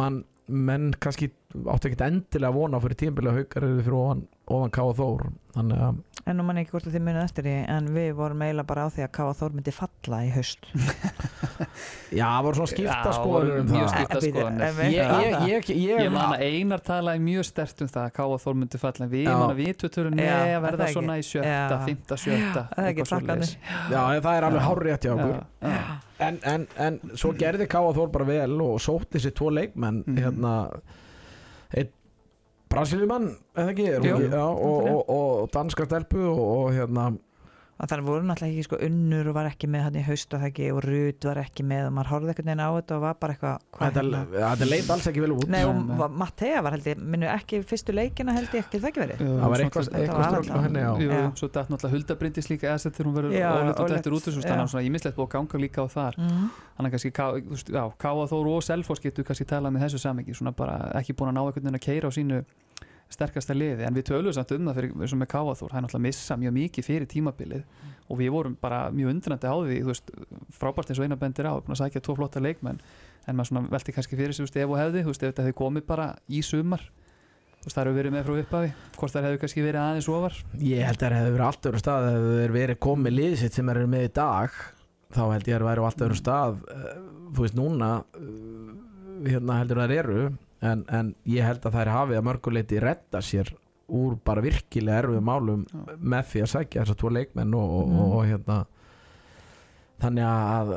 mann, menn kannski áttu ekkert endilega að vona á fyrir tímabilið að haugar eru fyrir ofan, ofan K og Þór þannig að En nú mann ekki hvort að þið munið eftir því en við vorum eiginlega bara á því að Káa Þór myndi falla í haust [LAUGHS] já, það voru svona skipta Já, skoðanir um mjög það skipta Eh, skoðanir. við- ég, ég, ég, ég, Ég man að Einar talaði mjög stert um það að Káa Þór myndi falla en við Já. man að við töturum Já, með að er verða svona í sjötta, fymta, sjötta Það er ekki svoleiðis. já, það er alveg Já. hár rétt hjá okkur en, en, en svo gerði Káa Þór bara vel og sótti sér tvo leikmenn Mhm. hérna einn Brasiljumann, eða ekki, Jú. Já, og, og, og danska stelpu og, og hérna að það voru náttúrulega ekki sko unnur og var ekki með hann í haust og það ekki og Rut var ekki með og maður horfði einhvern veginn á þetta og var bara eitthvað hvað þetta, hérna? leit alls ekki vel út Nei og nei. var- Mattea var held ég minnu ekki fyrstu leikina held ég ekki það ekki verið það var eitthvað, ströggl á henni já. Jú, Já. svo datt náttúrulega huldabrindis líka eða þegar hún verður Já, óleitt og dættur út þannig að svona ímislegt búið að ganga líka á þar mm. þannig að kannski já, Káa Þór og Selfoss getur kannski talað með þessu samengi sterkasta liði en við tölum samt um það fyrir, eins og með Káa Þór hann er náttúrulega að missa mjög mikið fyrir tímabilið og við vorum bara mjög undrandi á því þú veist, frábært eins og eina bendir á búin að sækja tvo flotta leikmenn en maður svona velti kannski fyrir sig þú veist, ef og hefði, þú veist, ef þetta hefði komið bara í sumar þú veist, það eru verið með frá upphafi hvort það hefði kannski verið aðeins ofar? Ég held að það hefur verið allt öðru stað það hefur verið komið liðið en, en ég held að þær hafi að mörguleiti redda sér úr bara virkilega erfið málum Já. með því að sækja þessar tvo leikmenn og, og, Mm. og, og hérna þannig að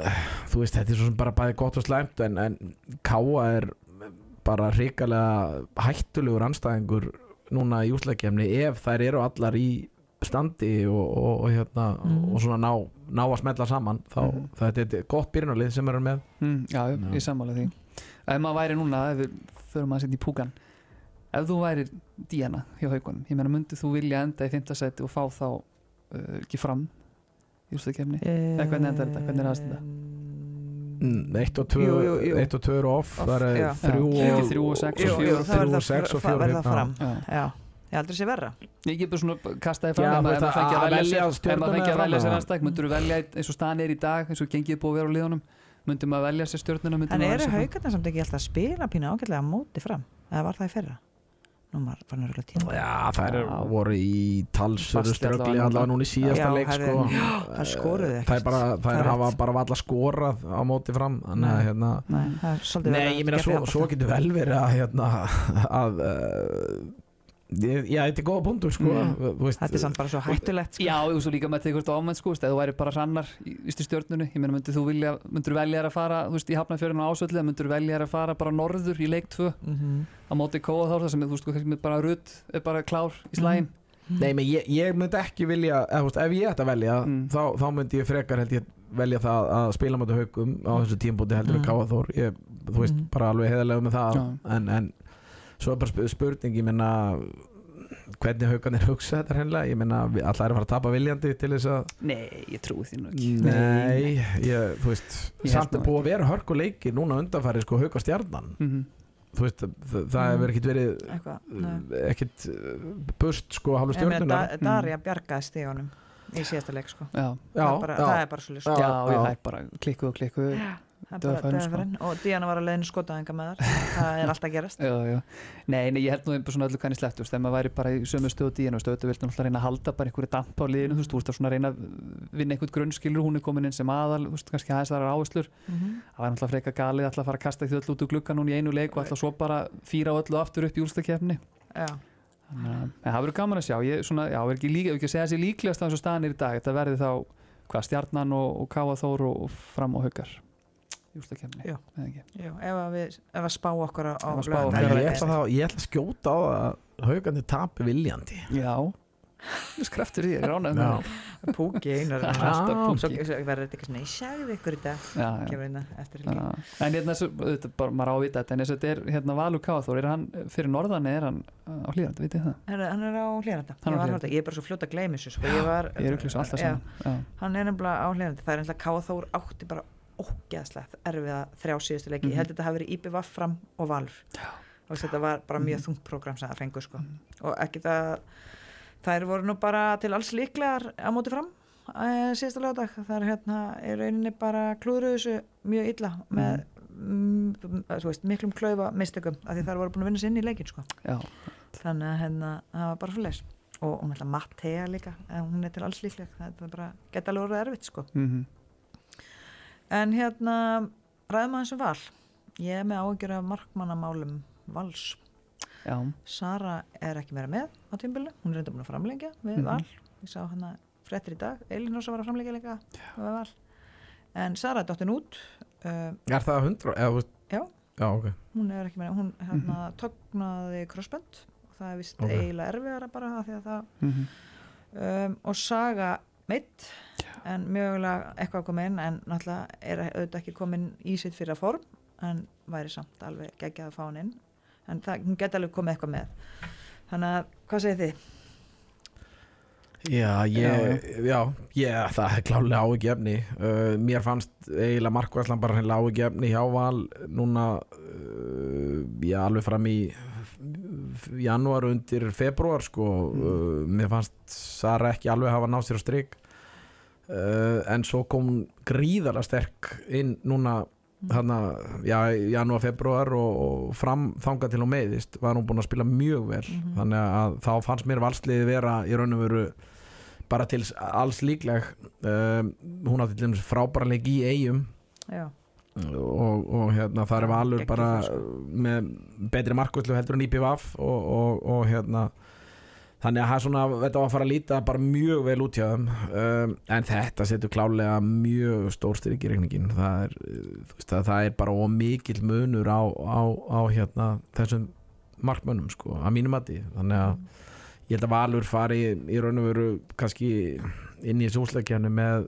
þú veist þetta er svo sem bara bæði gott og slæmt en, en Káa er bara hrikalega hættulegur anstæðingur núna í úsleikjefni ef þær eru allar í standi og, og, og hérna Mm. og svona ná, ná að smetla saman þá Mhm. þetta er gott byrjunarlið sem eru með mm, já, ég sammála því ef maður væri núna, ef við förum að setja í púkan ef þú væri Díana hjá haugunum, ég meina myndið þú vilja enda í 5. seti og fá þá uh, ekki fram í úrstakefni Eða hvernig endar þetta? Hvernig er aðstæða? Mm, eitt og tvö, jú. eitt og tvö eru off, Off, það já. er þrjú Já, og ekki þrjú og sex og það þrjú og sex og verður hérna. fram Já. Ég aldrei sé verra Ég get bara svona kastaði fram ef maður fengi að velja sér ef stjörnuna maður að velja sér fram, næsta myndur þú velja einn- eins og staðan er í dag eins og gengið búið að vera á liðunum myndur maður velja sér stjörnuna myndur en eru haugarnir samt ekki alltaf að spila pínu ágætlega móti fram eða var það í fyrra nú maður fann að tíma Já, þær er, Já. voru í talsöru Fasti ströggli allavega núna í síðasta Já, leik sko. þær skoruðu Eh, ekkert. Þær, bara, Það er hafa bara valla skorað á móti fram Þannig að Nei. hérna Nei, það er Nei, ég meina svo, svo getur vel verið að hérna að uh, Já, þetta er góða punktur sko Mm. Þú veist, þetta er samt bara svo hættulegt sko. Já, þú veist, og líka með þetta ámenn sko, eða þú væri bara hrannar í, í stjörnunni, ég meina, myndir þú vilja myndir þú velja að fara, þú veist, í Hafnarfjörðinu á ásvöldi eða myndir þú velja að fara bara norður í leik 2 Mhm. á móti kóa þá, það sem, þú veist, kannski með bara rutt er bara klár í slægin Nei, menn ég, ég myndi ekki vilja eða, þú veist, Ef ég ætti að velja Mm. þá, þá myndi ég frekar held ég velja það að spila mæta haugum á þessu tímpúti heldur Mm. mm. Káa Þór ég, Þú veist, Mm. bara alveg heðalega með það Já. en, en svo er bara sp- spurning ég menna hvernig haugarnir hugsa þetta hennilega ég menna allar er að fara að tapa viljandi til þess að Nei, ég trúi því nú ekki. Nei, ég, þú veist Ég samt er búið að vera hörkuleiki núna undanfæri sko hauga stjarnan Mhm. þú veist, það, það hefur ekkert verið ekkert uh, bust sko stjörnunar Da- Darja bjargaði stíðunum í síðasta leik sko. Já, Já, það, er bara, já. það er bara svo list Já. já, ég það er bara klikku og klikku það er það bara er færin, sko. og Díana var að leiðinu skotaðinga með þar það er alltaf að gerast. [LAUGHS] Já, já. Nei, nei, ég held nú bara svona öllu kanni slett, þú veist, ef maður væri bara í sömu stöðu díðan, þú veist, auðvitað viltu náttúrulega reyna að halda bara einhverju dampa á liðinu, þú veist, þú veist, svona reyna að vinna einhvern grunnskilur, hún er komin inn sem aðal, þú veist, kannski aðeins þar áherslur, Mhm. það var náttúrulega freka galið alltaf að fara að kasta því öll út úr glugga núna í einu leik og alltaf svo bara fýra en það verður gaman að sjá, ég svona, já, er ekki, líka, ekki að segja þessi líklegast að þessu staðan er í dag, þetta verði þá hvað stjarnan og, og káa þór og, fram og haugar í úrstakefni. Já. Jú, ef að við ef að spá okkur á, spá laugardaginn. Nei, ég, ætla þá, ég ætla að skjóta á að haugandi tapi viljandi Já, þú skreftur því, ég er Já. Púki einar Já. verður þetta eitthvað svona ég sagði ykkur þetta Já, já. kemur hérna eftir Já, helgi en hérna, svo- auðvitað bara maður ávita þetta en þess að þetta er hérna Valur Káþór er hann fyrir norðan eða er hann uh, á hlýðandi, vitið þið það? Hann er á hlýranda Hann er á ég, ég er bara svo fljótt að gleyma þessu sko. ég, var, Ég er auðvitað alltaf Já, saman Já, hann er nefnilega á hlýranda það er nefnilega Káþór átti bara ógeðslegt erfiða þrjá síðustu leiki Mhm. ég held að þetta hafi verið IPVAF fram og Valur og þetta var bara mjög Mhm. þungt program sem það fengur sko. Mhm. og ekki það þær voru nú bara til alls líklegar á móti fram uh, síðasta lögadag það er hérna í rauninni bara klúðruðu þessu mjög illa með mm, þú veist, miklum klaufa mistökum af því þær voru búin að vinna sér inn í leikin sko. já, þannig að hérna, það var bara svo leis og hún ætla Mattea líka en hún er til alls líkleg það er bara, geta alveg orðið erfitt sko. Mm en hérna ræðum aðeins um val. Ég er með áhyggjur af markmannamálum vals. Já, Sara er ekki meira með á tímbilu hún er reynda búin að framlengja við Mhm. val. Ég sá hana fréttir í dag. Elin Rósa var að framlengja líka við val. En Sara er dottin út uh, Er það 100? Eða, Já. Já, ok. Hún er ekki meira. Hún hérna, tóknaði crossband og það er vist Ok. eiginlega erfiðara bara af því að það mm um, og Saga meitt en mögulega eitthvað komið inn en náttúrulega er auðvitað ekki komin í sitt fyrir form en væri samt alveg geggjað að fá hann inn. En það, geti alveg komið eitthvað með. Þannig að, hvað segir þið? Já, ég, já, já, það er klálega áhugjefni uh, Mér fannst eiginlega markværslan bara hennilega áhugjefni hjá Val núna uh, já, alveg fram í janúar undir februar sko. Uh, mér fannst Sara ekki alveg hafa náð sér á strik uh, en svo kom hún gríðarlega sterk inn núna þarna, já, janúar, februar og, og fram þangað til og meðist var hún búin að spila mjög vel. Mhm. þannig að þá fannst mér valsliði vera í raun og veru bara til alls líkleg. Um, hún átti til dæmis frábæra leik í eigum og, og hérna þar er Valur bara það, með betri markvöldu heldur en IPVF og, og, og hérna þannig að svona, þetta var að fara að líta bara mjög vel út hjá þeim um, en þetta setur klálega mjög stór styrk í reikningin það er, uh, veist, að það er bara ómikil munur á, á, á hérna, þessum markmönnum sko, að mínum mati. Þannig að ég held að Valur fari í raun og veru kannski inn í þessu úsleikjanu með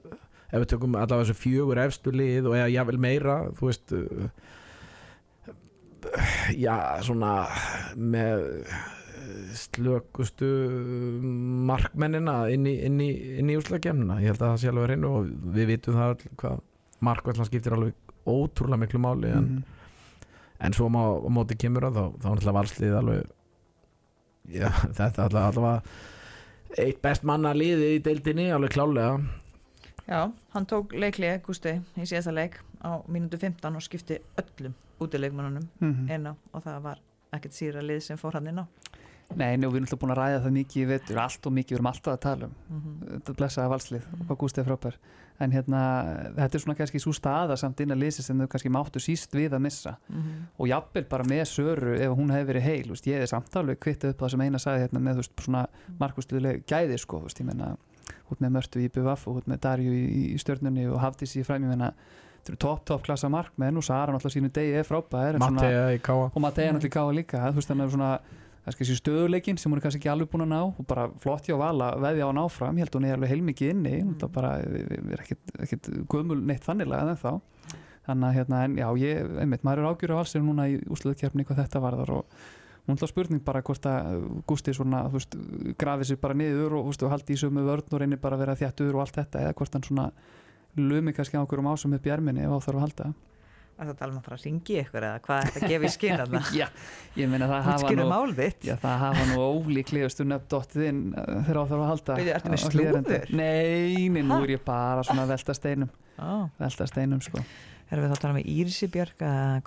ef við tökum allavega þessu fjögur efstu lið og eða jável meira þú veist uh, já svona með slökustu markmennina inn í, inn í, inn í úsleikjana ég held að það sé alveg reynu og við vitum það öll hvað markvallan skiptir alveg ótrúlega miklu máli en, Mhm. en svo má, á móti kemur að þá, þá er alltaf valslið alveg já, [LAUGHS] þetta er alltaf, eitt best manna liði í deildinni alveg klálega Já, hann tók leiklið, Gústi, í síðasta leik á mínútu 15 og skipti öllum útileikmannunum Mhm. inn á og það var ekkert síra lið sem fór hann inn á Nei, nú, við erum alltaf búin að ræða það mikið í vetur, allt og mikið, við erum alltaf að tala um. Mm þetta blessaða valslið og hvað Gústi er frábær. En hérna, þetta er svona kannski svo staða samt innan liðsins sem þau kannski máttu síst við að missa. -hmm. og jafnvel bara með Söru ef hún hefði verið heil, þú veist, ég er samt alveg kvittið upp það sem eina sagði hérna með veist, svona markvæsluleg gæði sko, þú veist, ég menna út með Mörtu í BVF og út með Darju í, í stjörnunni og Hafdís í fræmi, ég menna þetta eru topp, topp klassa markmenn og Sara náttúrulega sínu degi er frábær Mattea í káa og Mattea náttúrulega káða líka þú veist þannig að svona kannski stöðuleikin sem hún er kannski ekki alveg búin að ná og bara flott hjá Vala veðja á hann áfram ég held hún er alveg heilmikið inni. Hún er bara, er ekkit gömul neitt þanniglega en þá þannig að hérna, en já, ég, einmitt, maður er ágjur á alls núna í úsluðkjörni hvað þetta varðar og hún ætla spurning bara hvort að Gústi svona, þú veist, grafið sér bara niður og, veist, og haldi í sömu vörn og reynir bara að vera þjættur og allt þetta eða hvort hann svona lumi kannski á okkur um ásum upp í erminni ef á þarf að halda Það er að tala um að fara að ringi ykkur eða hvað er þetta að gefa í skinn [LAUGHS] Já, ég meina það hafa nú Já, það hafa nú ólíklegustu nöfn dottið inn uh, þegar á þarf að halda Bíddu, ertu með slúður? Nei, nei, nú er ég bara svona að velta steinum. Ó, velta steinum, sko. Erum við þá að tala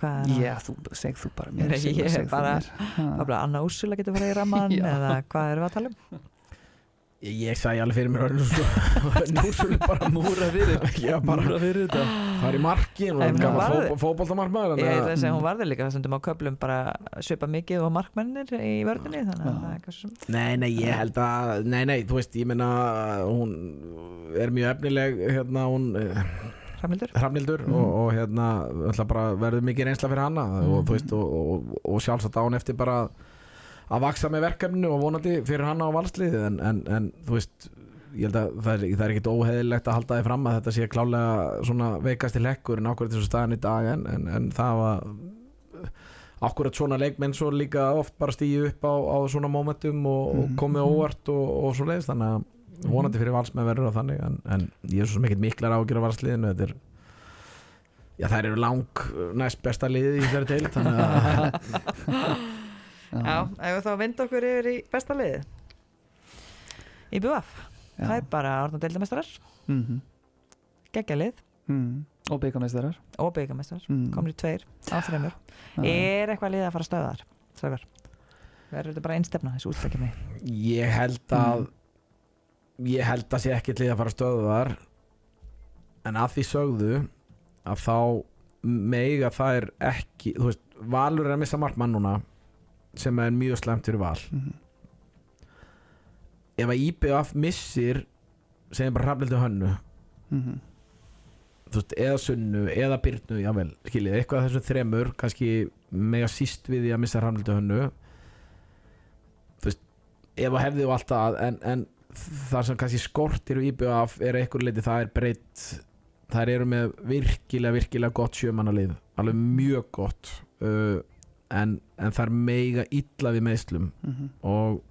hvað er það? Já, þú, seg þú bara mér ég þú bara- Anna Úrsula getur farið í ramman eða hvað erum við að tala um? [LAUGHS] Ég, ég sagði alveg fyrir mér sko [LAUGHS] Nú skulle bara Múra fyrir Já, bara Múra fyrir þetta fara í markin og gaf varði- fótboltamarkmaður Ég ætla að segja Mm. hún varði líka þessum á köflum bara svipa mikið og markmennir í vörðinni þannig að Já. það er eitthvað sem Nei, nei, ég held að Nei, nei, þú veist, ég meina hún er mjög efnileg hérna, hún Hramildur Hramnildur Mhm. og, og hérna ætla bara verður mikið reynsla fyrir hana og, þú veist, og, og, og sjálfsagt á hún eftir bara að vaksa með verkefninu og vonandi fyrir hana á valslið en, en, en þú veist ég held að það er, það er ekkit óheðilegt að halda því fram að þetta sé klálega svona veikasti lekkur en ákveður þessu staðan í dag en, en, en það var akkurat svona leikmenn svo líka oft bara stíu upp á, á svona momentum og, og Mhm. komið óvart og, og svo leiðist þannig að vonandi fyrir valsmenn verður á þannig en, en ég er svo ekkert miklar á valsliðinu þetta er já þær eru lang næst besta liðið í þessari til þannig að [LAUGHS] Já, ef við þá vind okkur yfir í besta liði Í BUF Það er bara orðan deildamestrar mm geggja lið. -hmm. Og byggameistarar og byggamestrar mm. komnir tveir á þreymur. Er eitthvað lið að fara að stöða þar? Strákar? Verður þetta bara einstefna þessu útlækjum ég held að ég held að sé ekkert lið að fara þar. En að því sögðu að þá mega það er ekki þú veist, Valur er að missa markmann núna sem er mjög slemt fyrir val. Mm ef að IBF missir segjum bara hrafnildu hönnu. -hmm. þú veist, eða sunnu, eða byrnu jável, skiljið, eitthvað af þessum þremur kannski mega síst við því að missa hrafnildu hönnu. Þú veist, ef að hefði og allt það en, en það sem kannski skortir í IBF er eitthvað leiti, það er breytt þær eru með virkilega, virkilega gott sjömanalið, alveg mjög gott. Uh, en, en það er mega illa við meðslum Mhm. og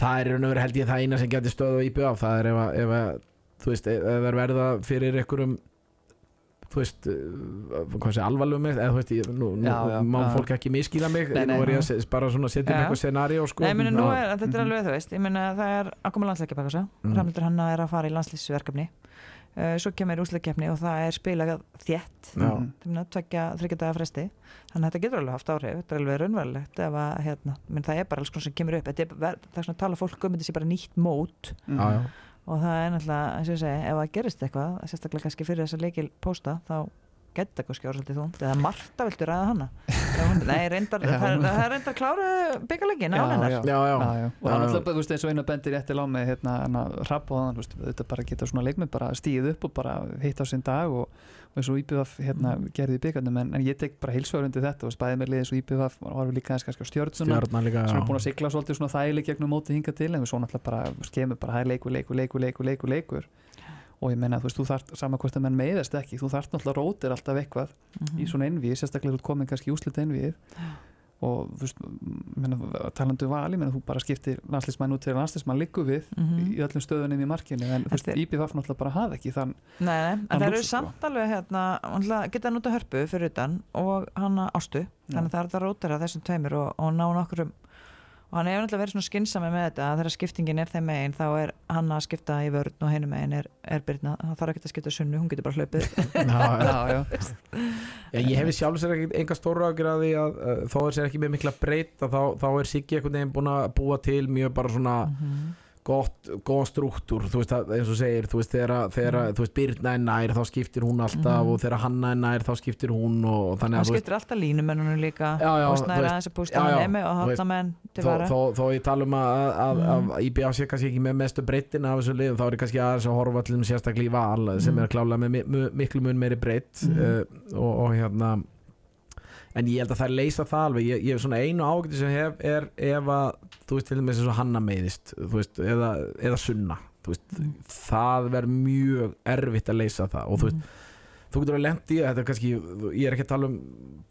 það er raun og veru held ég það eina sem getur stöðu á IBF það er ef að, ef að þú veist, ef það er verða fyrir einhverjum þú veist, uh, hvað sé alvarlegum eða þú veist, nú, nú má fólk ekki miskýla mig, Nei, nei. nú er ég að bara svona setja um eitthvað scenario sko, Nei, meina nú er, þetta er Mhm. alveg þú veist ég meina það er að koma landsleikja baka svo Mm. Hramildur Hanna er að fara í landslýsverkefni svo kemur úsleikjafni og það er spilað þétt Já. Mhm. tvekja, þryggja daga fresti þannig að þetta getur alveg haft áhrif, þetta er alveg raunverulegt ef að, hérna, menn það er bara alls konar sem kemur upp þetta er, það er svona að tala fólk um þetta sé bara nýtt mót Mhm. Já, já. og það er náttúrulega, eins og ég segi, ef það gerist eitthvað sérstaklega kannski fyrir þessa leikil pósta þá getur það kannski orðsaldið þúnd eða Marta viltu ræða hana? Nei, reyndar, [LAUGHS] það, það er reyndar kláru byggjarleikin Já, á hennar og hann alltaf, þú veist, eins og einu bendir réttil á með hérna, hrapp og veist, þetta bara geta svona leikmið bara stíð upp og bara hitt á sinn dag og, og eins og IBF hérna gerði í byggarnum en, en ég tek bara heilsögur undir þetta og spæði með liðið eins og IBF var við líka aðeins kannski á stjórnuna sem er búin að sigla svolítið svona þægileg gegnum móti hinga til en við svo náttúrulega bara skemur bara leikur, leikur, leikur, leikur, leikur, leikur og ég meina þú veist, þú þart saman hvort að menn meiðast ekki, þú þart náttúrulega rótir alltaf eitthvað Mhm. í svona einvið, sérstaklega þú ert komin kannski úslit einvið og þú veist, menna, talandu vali, menna, þú bara skiptir landslýsmann út til landslýsmann liggur við Mhm. í öllum stöðunum í markinu en þú veist, IBF náttúrulega bara hafa ekki þann Nei, nei, en Hann það eru sko. samt alveg hérna, geta nota hörpu fyrir utan og hana ástu, þannig að það er það rótir að þessum tveimur og, og ná nokkurum og hann hefur náttúrulega verið svona skynsami með þetta að þegar skiptingin er þeim megin þá er hann að skipta í vörn og hinum megin er, er Birna, það þarf ekki að skipta sunnu, hún getur bara hlaupið [LAUGHS] já, já. já, ég hefði sjálf sér ekki enga stóra ágjur að því að uh, þó er sér ekki með mikla breytt þá, þá er Siggi einhvern veginn búin að búa til mjög bara svona Mhm. gott, góð struktúr þú veist að, eins og segir, þú veist þegar, þegar Mm. þú veist Birna er nær þá skiptir hún alltaf Mhm. og þegar Hanna er nær þá skiptir hún og, og þannig að þú veist, skiptir alltaf línumennunum líka Já, já, og þú snæra veist, aðeins að já, hann nemi og hátna menn til vara þó, ég tala um að, að, Mm. að IBA sé kannski ekki með mestu breyttin af þessu liðum þá er kannski aðeins að horfa allir sérstaklega í val sem Mm. er klálega með miklu mun meiri breytt Mm. og, og hérna en ég held að það er leysa það alveg. Ég, ég svona einu ágæti sem hef er ef að þú veist til dæmis eins og Hanna meiðist þú veist, eða, eða Sunna veist, Mm. það verður mjög erfitt að leysa það. Og þú veist, þú getur að lendi þetta er kannski, ég er ekki að tala um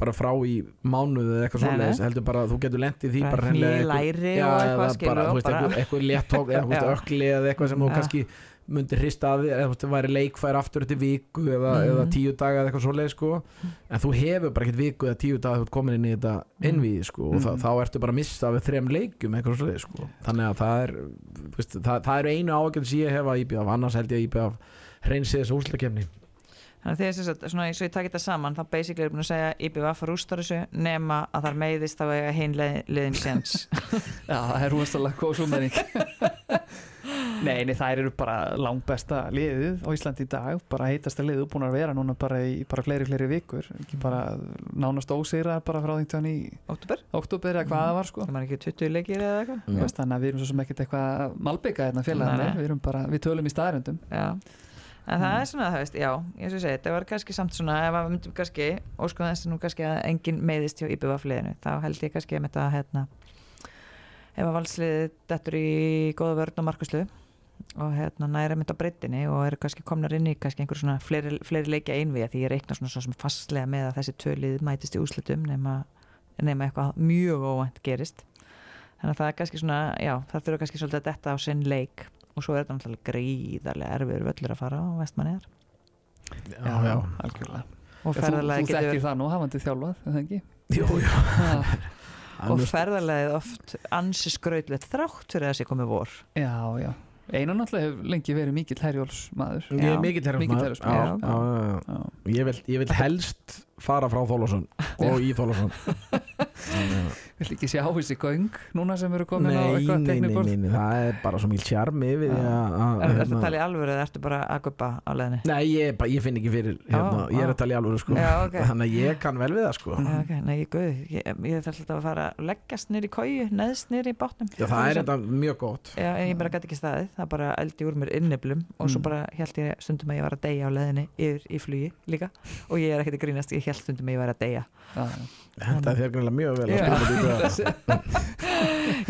bara frá í mánuðu eða eitthvað svoleiðis heldur bara að þú getur lendið því bara og eða eitthvað og eitthvað, eitthvað léttók eða [LAUGHS] ökli eða eitthvað sem þú kannski myndir hrista að þér eða það væri leikfær aftur eftir viku eða, Mhm. eða tíu daga eða eitthvað svoleið sko. en þú hefur bara ekkert viku eða tíu daga þú ert komin inn í þetta Mhm. innvíð sko, og þá, Mhm. þá ertu bara að missa við þrem leikjum eitthvað svoleið sko. þannig að það er veist, það, það er einu ágjörn sem ég hef að IBF annars held ég að IBF hreinsi þessu úslakefni Þannig að því að þess að svona, eins og ég takk þetta saman þá basically er búin að segja IBVF rústar þessu nema að það meiðist þá eiga hinn leið, liðin séns [LAUGHS] já, það er rosalega góð [LAUGHS] súmering Nei, nei, þær eru bara langbesta liðið á Íslandi í dag bara heitasta liðið búin að vera núna bara í bara fleiri, fleiri vikur ekki bara nánast óseira bara frá því í Óttúber, oktober eða hvað það var sko. Það maður ekki 20 leikir eða eitthvað? Veist, þannig að við erum svo sem ekkert eitthvað malbygga hérna félagarnir, við erum bara, við tölum í staðröndum Já, en það Mm. er svona, það veist, já, ég svo segi, þetta var kannski samt svona, ef við myndum kannski, óskum þess nú kannski að enginn meiðist hjá IBVF liðinu, þá held ég kannski að þetta, hérna, ef að valsliðið dettur í góða vörn og markuslu og hérna næra mynd á breytinni og eru kannski komnar inn í kannski einhver svona fleiri, fleiri leikja einvið því ég reikna svona svo sem fastlega með að þessi tölið mætist í úslitum nema, nema eitthvað mjög óvænt gerist. Þannig að það er kannski svona, já, það þurfa kannski svolítið að detta á sinn leik og svo er þetta náttúrulega gríðarlega erfiður völlur að fara á vestmanniðar já, já, algjörlega. Og Þú, þú ferðalagi þekkir getur það nú, hafandi þjálfað, er það ekki? jú, jú. Já, [LAUGHS] og ferðalagið oft ansi skrautlegt þrátt fyrir að það sé komið vor. Já, já Einar náttúrulega hefur lengi verið mikill herjólfsmaður. Ég Já. er mikill já. Já, Ég, vil, ég helst fara frá Þólasson og í Þólasson [LAUGHS] [LAUGHS] Vill ekki sjá þessi göng núna sem eru komin á nei, eitthvað nei, nei, teknikort nei, nei, það er bara svo mjög tjarmi við því að- Er þetta hérna- að tala í alvöru eða ertu bara að guppa á leðinni? Nei, ég, bara- ég finn ekki fyrir hérna, Ó, ég er að tala í alvöru sko. Já, ok. [LAUGHS] þannig að ég kann vel við það sko. Já, ok, nei, guð, ég, ég þarf alltaf að fara að leggast nýr í kóju, neðst nýr í bátnum. Já, það er þetta mjög gott. Já, en ég bara gæti ekki staðið, það bara eldi úr mér inniblum og svo Mm. bara held ég stundum að ég var að deyja á leðinni yfir í flugi líka. Og ég er ekkert að grínast, ég held stundum að ég var að deyja. Þetta er þér greinlega mjög vel að Já. spila þetta. [LAUGHS]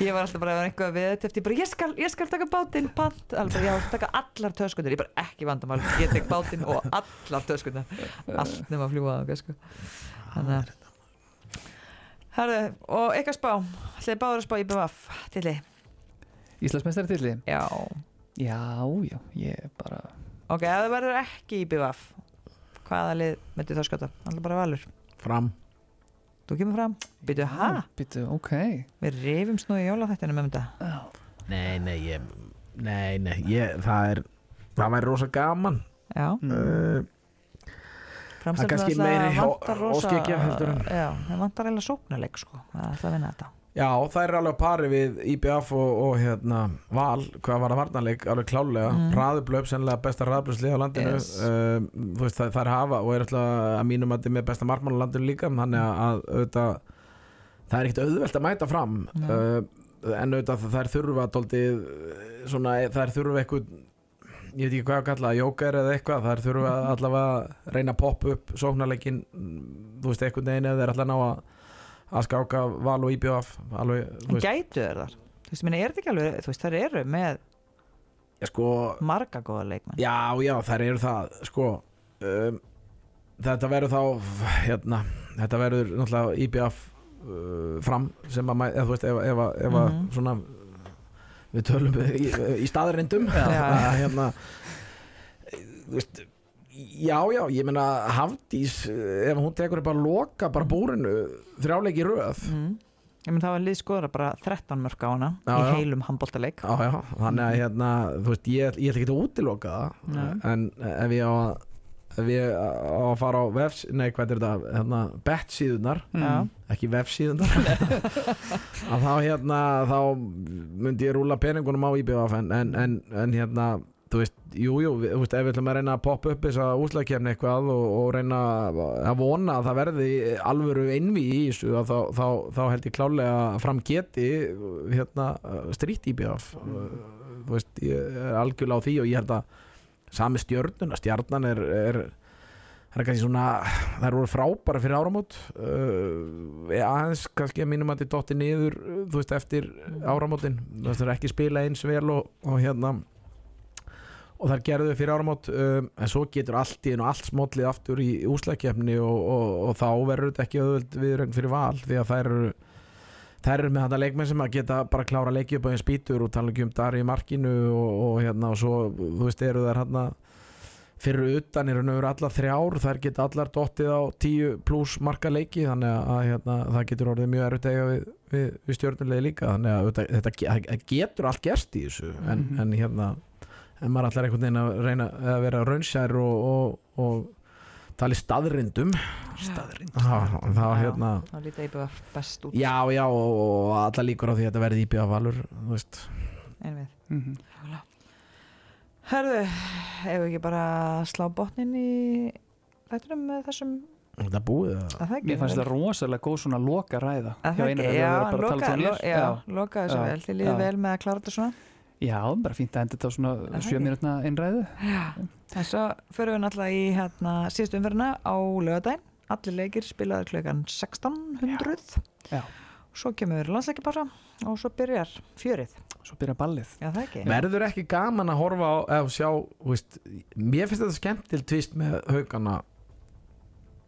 Ég var alltaf bara að vera eitthvað við þetta ég bara, ég skal, ég skal taka bátinn, pant. Alveg bara, já, taka allar töskundir, ég bara ekki vandamál ég tek bátinn og allar töskundir allt nema að fljúa sko. þannig að Herðu, og eitthvað spá? Ætlaði báður að spá í BVF til þið Íslandsmeistari tilli? Já, Já, já, ég bara ok, ef það verður ekki í BVF hvaða lið myndi þá skjóta alltaf bara valur, Fram þú kemur fram. Býtu, ha, Býtu, ok. Við rifumst nú í jólaþættinu með þetta. Já, Nei, nei, ég Nei, nei, ég, það er Það væri rosa gaman. Já, uh, framstæðum kannski meiri ó- óskikja heldur en- já, það vantar eiginlega sóknarleik sko, það er alltaf að vinna þetta Já, það er alveg á pari við IBF og, og hérna, Val, hvað var það varnarleik alveg klálega, Mm. mm. Raðublöf sennilega besta raðblöfslið á landinu Yes. þú veist, það, það er hafa og er alltaf að mínum að er með besta markmann á landinu líka þannig að, að auðvitað, það er ekkert auðvelt að mæta fram Nei. uh, en auðvitað það er þurfa dóltið, svona, það er þurfa eitthvað ég veit ekki hvað að kalla, jóker eða eitthvað það er þurfa allavega að reyna að poppa upp sóknarleikin, þú veist, eitthvað neginn eða þeir alltaf ná að að skáka val og þú en gætu þeir þar þú veist, minni, er þetta ekki alveg, þú veist, þær eru með ég sko marga góða leikmenn já, já, þær eru það sko um, þetta verður þá hérna, þetta verður náttúrulega IBF uh, fram sem að, eða, þú veist, ef, ef, ef, ef Mhm. svona við tölum í, í staðrindum Já. [LAUGHS] að hérna þú veist Já, já, ég meina Hafdís ef hún tekur að loka bara búrinu þrjáleiki röð mm. ég menn það var liðskoðara bara 13 mörg á hana Já, í heilum handbóltaleik Já, já, þannig að hérna, þú veist, ég, ég ætla ekki að útiloka það Nei. en ef ég á að ef ég á að fara á vefs, nei hvað er þetta hérna, bet síðunar Já. ekki vefsíðunar [LAUGHS] að þá hérna þá myndi ég rúla peningunum á IBF en, en, en hérna þú veist, jú, jú, þú veist, ef við ætlum að reyna að poppa upp þessa úslagkefni eitthvað og, og reyna að vona að það verði alvöru einvi í þessu að þá, þá, þá held ég klálega að fram geti hérna strýtt IBF þú veist, ég er algjörlega á því og ég held að sami stjörnuna, stjarnan er, er það er kannski svona það eru frábæra fyrir áramót. Uh, aðeins kannski að mínum að þetta dotti niður uh, þú veist eftir áramótin. Það er ekki spila eins vel og, og hérna og þar gerðu þau fyrir áramót um, en svo getur allt í einu allt smollið aftur í úslækjefni og, og, og þá verður þetta ekki auðvöld viðröng fyrir val því að þær eru þær eru með þetta leikmenn sem að geta bara klára leiki upp á einn spýtur og tala ekki um Dari í markinu og, og hérna og svo þú veist eru þær hérna fyrir utan eru nöfur allar þrjár þær geta allar dottið á 10 pluss marka leiki þannig að hérna, það getur orðið mjög erfitt eiga við, við, við stjórnulegi líka þannig að þetta, þetta það getur allt gerst í þessu en, Mhm. en hérna en maður allar einhvern veginn að reyna að vera raunsær og, og, og tala í staðrindum Staðrind þá, hérna lítið IBF best út. Já já og, og allar líkur á því að þetta verði íbjöða valur þú veist. Einvið Mhm. Herðu, ef við ekki bara slá botnin í þættunum með þessum þetta er búið að að það ekki? Mér fannst þetta rosalega góð svona loka ræða það ekki, já, loka, lo, já, loka þessu Já. vel. Þið Já. vel með að klára þetta svona Já, bara fínt að enda þetta á svona það sjö ekki? mínútna einræðu. En svo förum við náttúrulega í hérna, síðustu umferðina á lögadaginn allir leikir spilaður klukkan 1600 Já. svo kemur landsleikipása og svo byrjar fjörið, Svo byrja ballið. Já það ekki. Verður ekki gaman að horfa á eða sjá, þú veist, mér finnst þetta skemmtil tvist með haugana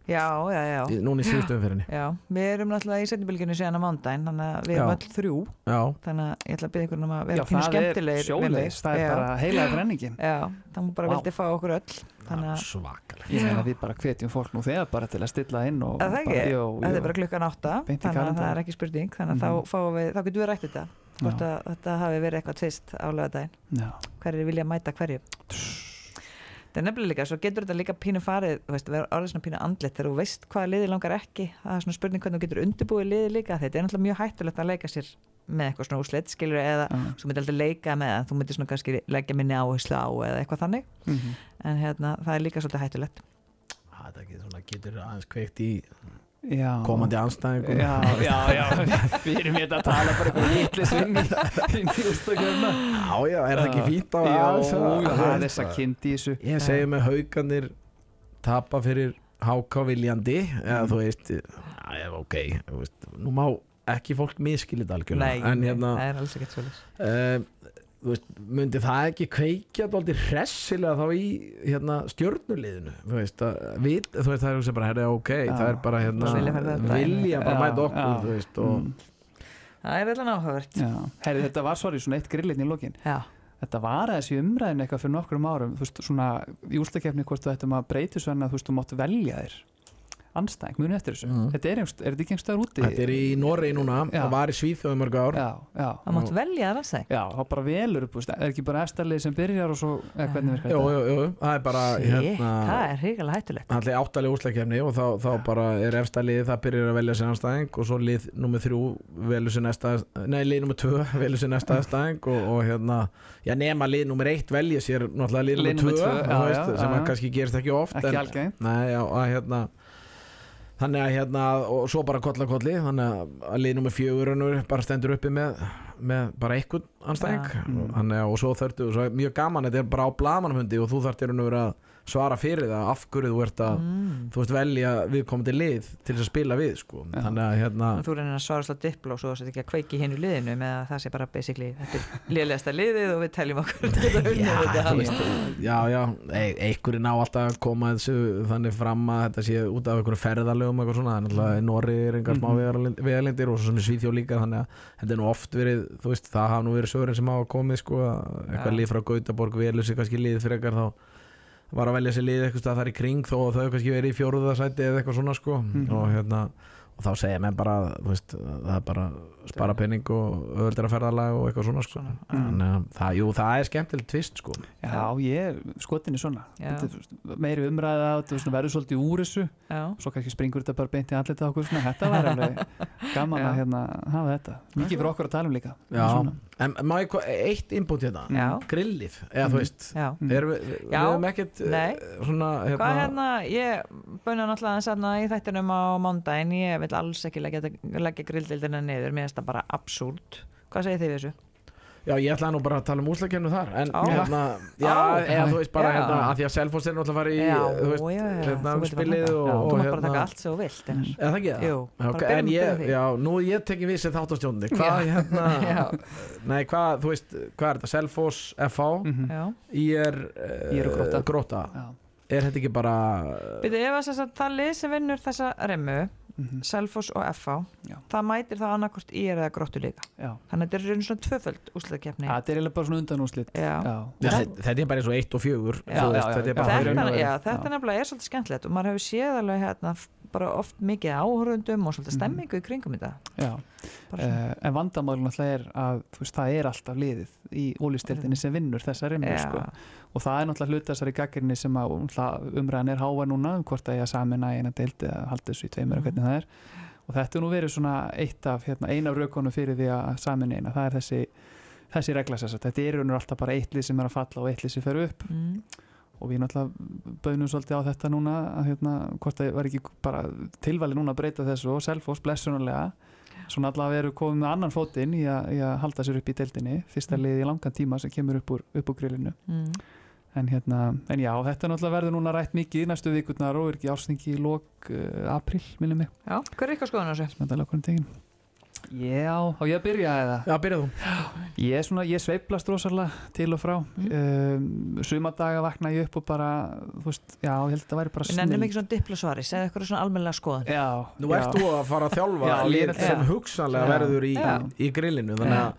já, já, já, í síðustu umferðinni. Já við erum náttúrulega í setjubilginu síðan á mándaginn þannig að við erum Já. öll þrjú. Já, þannig að ég ætla að byrja ykkur um að vera Já, pínu það er skemmtilegir við sjóleis, það er Já. bara heilaði brenningin Já, það múið bara Vá. vildi fá okkur öll. Þannig að svakalega Ég meina við bara hvetjum fólk nú þegar bara til að stilla inn og Að það bara, ekki? þetta er bara klukkan átta þannig að það er ekki spurning. Þannig að Mhm. þá, fáum við, þá getum við rætt þetta hvort Já. að þetta hafi verið eitthvað tvist á lögadaginn Já. hverjir vilja mæta hverju það er nefnilega líka, svo getur þetta líka pínu farið þú veist, vera orðið svona pínu andlit þegar þú veist hvaða liði langar ekki það er svona spurning hvernig þú getur undirbúið liði líka þetta er náttúrulega mjög hættulegt að leika sér með eitthvað svona úslit, skilur eða Já. svo myndir aldrei leika með það, þú myndir svona kannski leggja minni áherslu á eða eitthvað þannig Mhm. en hérna, það er líka svolítið hættulegt það ekki svona getur aðeins kveikt í Já. komandi anstæðingum Já, já, já, [LAUGHS] við erum hérna að tala bara eitthvað litli svinn í nýjústakefna já, já, er það ekki fínt á það þess að kynnti í þessu. Ég segi með hauganir tapa fyrir háká viljandi eða Mm. þú veist, já, ok veist, nú má ekki fólk miskilit algjörlega Nei, en hérna það er alls ekkert svolítið uh, þú veist, myndi það ekki kveikja dálítið hressilega þá í hérna, stjörnuliðinu þú veist, að, við, þú veist, það er sem bara herri, ok, Já. það er bara hérna, vilja þetta bara mæta okkur já. þú veist, og Mm, það er alveg áhugavert já. Herri, þetta var sorry, svona eitt grillin í lokin já, Þetta var aðeins í umræðinu eitthvað fyrir nokkrum árum þú veist, svona í úrstakefni hvort þú ættum að breyta svo en að þú veist, þú mátt velja þér anstæðing, muni eftir þessu. Mhm. Þetta er, einhvers, er þetta ekki einhver staðar úti? þetta er í Noregi núna það var í Svíþjóðu mörg ár. Já, já, það mátt velja það næst já, þá bara velur upp, þú veist, er ekki bara eftirlið sem byrjar og svo, eða hvernig virkar jú, þetta? jú, jú, það er bara hérna, það er hrigalega hættulegt. Allir áttalega úrslækjefni og þá, þá bara er efsta lið það byrjar að velja sér anstæðing og svo lið nummið þrjú velur sér næsta nei, lið nummið tvö [LAUGHS] velur sér næsta anstæðing og, og hérna, já nema lið nummið eitt velja sér náttúrulega lið nummið tvö, tvö, þú já, veist, já, sem kannski gerist ekki oft Ekki en, algengt. nei, já, að hérna þannig að hérna og svo bara kolla kolli þannig að- að lið nummið fjögur raunur bara stendur uppi með, með bara einhvern anstæðing Ja. Mm. að og svo þurftu, mjög gaman þetta er bara á blamanfundi og þú raun og veru að svara fyrir það af hverju þú ert að mm. þú veist velja viðkomandi lið til þess að spila við sko. Já. þannig að hérna og þú reynir að svara slá dipló svo þetta ekki að kveiki hinn í liðinu með að það sé bara basically þetta er liðlegasta liðið og við teljum okkur að [LAUGHS] Já, veist, já, já, e- einhverjir ná alltaf að koma þessu þannig fram að þetta sé út af einhverjum ferðalögum eitthvað svona, þannig að Norri er engar smá Mhm. vegalindir og svo sem er Svíþjóð líka þannig að þetta er nú oft verið, þú veist, það var að velja sér lið eitthvað þar í kring þó að þau kannski verið í fjóruðasæti eða eitthvað svona, sko Mhm. og hérna, og þá segja menn bara þú veist, það er bara spara penning og öðvöldir að ferðalag og eitthvað svona sko. Svona, þannig að það, jú, það er skemmtilegt tvist sko. Já, ég, skotin er svona. Þetta er, þú veist, meiri umræða þetta er verður svolítið úr þessu. Já, svo kannski springur þetta bara beint í svona. þetta var alveg [LAUGHS] gaman Já. að hérna, hafa þetta. Mikið fyrir okkur að tala um líka. En má ég eitt input hérna? Já, grillið, eða þú veist já. Mm. erum við, við höfum ekkert eh, svona hérna, Hvað hérna, ég bönna náttúrulega að sanna í þættinum á mándaginn, ég vil alls ekki leggja, leggja grilldeildina niður, mér finnst það bara absúrt. Hvað segir þið þessu? Já, ég ætlaði nú bara að tala um úslakennu þar En hérna, já, eða þú veist bara Já. hérna að Því að Selfoss er náttúrulega fara í já, þú veist, já, já, hérna, þú getur bara spilið þetta. og- Já, og Þú mátt bara hérna- taka allt sem þú vilt. Eða það ekki það? Já, en ég, já, nú er ég tekið við sem þáttastjóndi Hvað Já. hérna [LAUGHS] Já. Nei, hvað, þú veist, hvað er þetta? Selfoss, FH, Mhm. Já. IR og Grótta. Gróta Já. Er þetta ekki bara Byrju, ef að þess að það lið sem vinnur þessa remmu, Mhm. Selfoss og FH, Já. það mætir það annarkort í eða gróttu líka. Já. Þannig að þetta er raun svona tvöföld úsleikefni. Ja, þetta er eiginlega bara svona. Já. Já, þetta- Þetta er bara eins og eitt og fjögur Já, þú veist, já, já, Þetta er og nefnilega er svolítið skemmtilegt og maður hefur séð alveg hérna bara oft mikið áhörundum og svolítið Mhm. stemmingu í kringum þetta. Uh, en vandamálun alltaf er að veist, það er alltaf liðið í ólistildinni sem vinnur þessa Já. sko. og það er náttúrulega hluta þessari gaggrinni sem að umræðan er háa núna um hvort að ég að samina eina deildi eða halda þessu í tveimur og Mhm. hvernig það er og þetta er nú verið svona eitt af hérna, eina af raukonum fyrir því að samina eina það er þessi, þessi regla sér þetta er raunur alltaf bara eitt lið sem er að falla og eitt lið sem fer upp Mm. Og við náttúrulega bönum svolítið á þetta núna að hérna, hvort það var ekki bara tilvæli núna að breyta þessu og Selfoss blessunarlega svona allavega eru komið með annan fótinn í, í að halda sér upp í deildinni fyrsta Mm. lið í langan tíma sem kemur upp úr, úr grillinu Mm. en, hérna, en já, þetta náttúrulega verður núna rætt mikið í næstu vikurnar og er ekki ársningi í lok uh, april, minnum mig Já, hver er ykkar skoðan á þessu? er okkur um tegin Já, á ég að byrja eða? Já, byrjað þú Ég, er svona, ég sveiplast rosalega til og frá Mm. um, Sumadaga vakna ég upp og bara þú veist, já, ég held að þetta væri bara Við nennum ekki svona diplosvari, segðu ykkur svona almennilega skoðan. Já, Nú já. ert þú að fara að þjálfa Já, lið ég- sem hugsanlega Já. verður í, í grillinu þannig að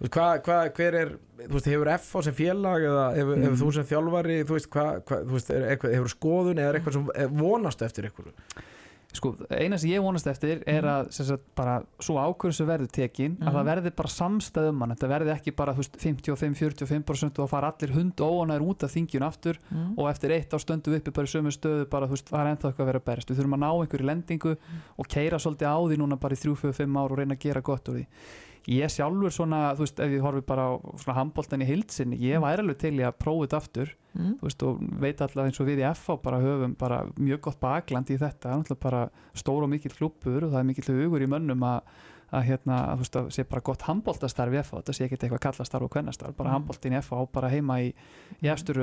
þú veist, hvað, hvað, hver er þú veist, hefur FH sem félag eða hefur, Mm. hefur þú sem þjálfari þú veist, hvað, hvað, þú veist, er eitthvað, hefur skoðun eða er eitthvað sem er vonast eftir ykkur Sko, eina sem ég vonast eftir er að sem sagt, bara svo ákvörðu sem verður tekin að Mhm. það verði bara samstæð um hann þetta verði ekki bara þú veist, 55-45% og fara allir hund óanæður út af þingjun aftur Mm. og eftir eitt á stöndu uppi bara í sömu stöðu bara veist, það er ennþá eitthvað að vera að berist við þurfum að ná einhverju lendingu og keira svolítið á því núna bara í 3-4-5 ár og reyna að gera gott úr því ég sjálfur svona, þú veist, ef ég horfi bara á svona handbóltan í heilsinni, ég væri alveg til í að prófa þetta aftur Mm. þú veist, og veit allavega eins og við í FH bara höfum bara mjög gott bakland í þetta það er náttúrulega bara stór og mikill klúppur og það er mikill hugur í mönnum að að hérna, að, þú veist, að sé bara gott handbóltastarf í FH, þetta sé ekki eitthvað kallastarf og kvennastarf, bara Mm. handbóltin í FH bara heima í, í efstu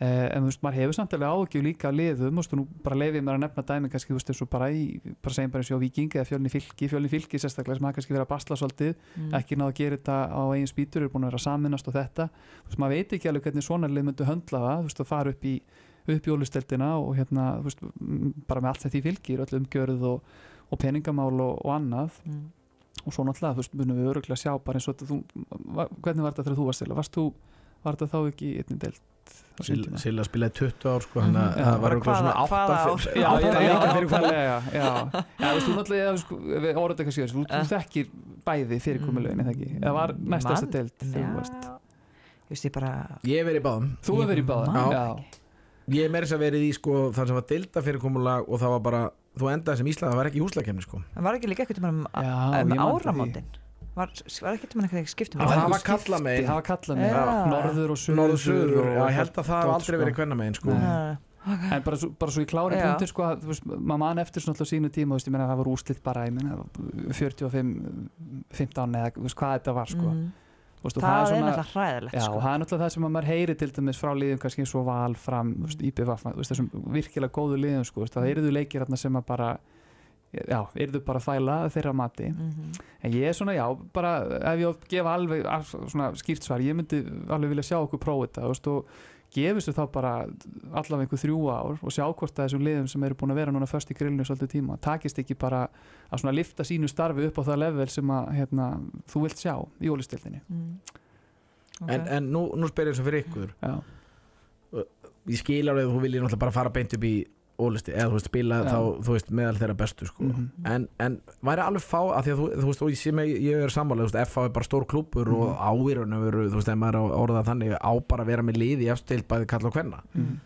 eh, en þú veist, maður hefur samtilega áhugjur líka að liðum, þú veist, og nú bara leifið mér að nefna dæmi kannski, þú veist, eins og bara í bara segjum bara eins og Viking eða fjölni fylki fjölni fylki sérstaklega sem hafa kannski verið að basla svolítið Mm. ekki náðu að gera þetta á eigin spýtur er búin að vera saminast og þetta þú veist, maður veit ekki alveg hvernig svona lið myndu höndla það þú veist, að fara upp í upp í ólisteldina og hérna, veist, bara með allt þetta í fylgir, öll umgjörð og, og peningamál og, og annað Mm. og svo náttúrulega, þú veist, munum við öruglega sjá bara eins og þetta, þú, hvernig var þetta þegar þú varst til varst þú, var þetta þá ekki einnig tíma? Silla spilaði 20 ár sko, þannig Mhm. að Já, það var eitthvað svona hvaða- 8 hvaða ár? [LAUGHS] fyrir- Já, já, leikir já, þú náttúrulega, sko, við orðum þetta eitthvað síðan, þú, þekkir bæði fyrirkomulögin, eða ekki, eða var næst þessa Man- deild þegar þú veist, ég bara Ég hef verið í báðum. Þú verið í já. Ég þess að verið í sko, það sem var dilda fyrirkomulag og það var bara, þú endaði sem Ísland það var ekki húslakefni sko. En var ekki líka eitthvað um, Já, um var, var ekki tíma eitthvað skiptum Það var kalla megin. Það var kalla megin, Já. norður og suður Norður söður, og- já, ég held að það hef aldrei sko. verið kvenna megin sko. Nei. En bara svo, bara svo í klári punktur sko, þú maður man eftir svona alltaf sínu tíma, þú veist, ég meina það var úslitt bara, ég meina 45, 15 eða þú veist hvað þetta var sko. Mhm. Þú veist, og Það er náttúrulega hræðilegt Já, sko. og það er náttúrulega það sem að maður heyri til dæmis frá liðum kannski eins og val fram, þú veist, IPVF, þú veist, þessum virkilega góðu liðum, sko, þú veist, það eruðu leikir þarna sem að bara, já, eruðu bara að þvæla að þeirra mati. Mhm. En ég er svona, já, bara ef ég á gefa alveg af- svona skýrt svar, ég myndi alveg vilja sjá okkur prófa þetta, þú veist, og gefur sér þá bara allavega einhver þrjú ár og sjá hvort að þessum liðum sem eru búin að vera núna först í grillinu svolítið tíma, takist ekki bara að svona lifta sínu starfi upp á það level sem að, hérna, þú vilt sjá í ólistildinni. Mm. Ok. En, en nú, nú spyr ég svo fyrir ykkur Já, Ég skil alveg að þú viljið náttúrulega bara fara beint upp í ólisti eða þú veist spila Já. þá þú veist meðal þeirra bestu sko Mhm. en, en væri alveg fá að því að þú, þú veist og ég sé mig, ég er veist FH er bara stór klúpur og Mhm. áýrun veru, þú veist, ef maður er að orða það þannig á bara að vera með liði efstilt bæði kalla og hvenna Mhm.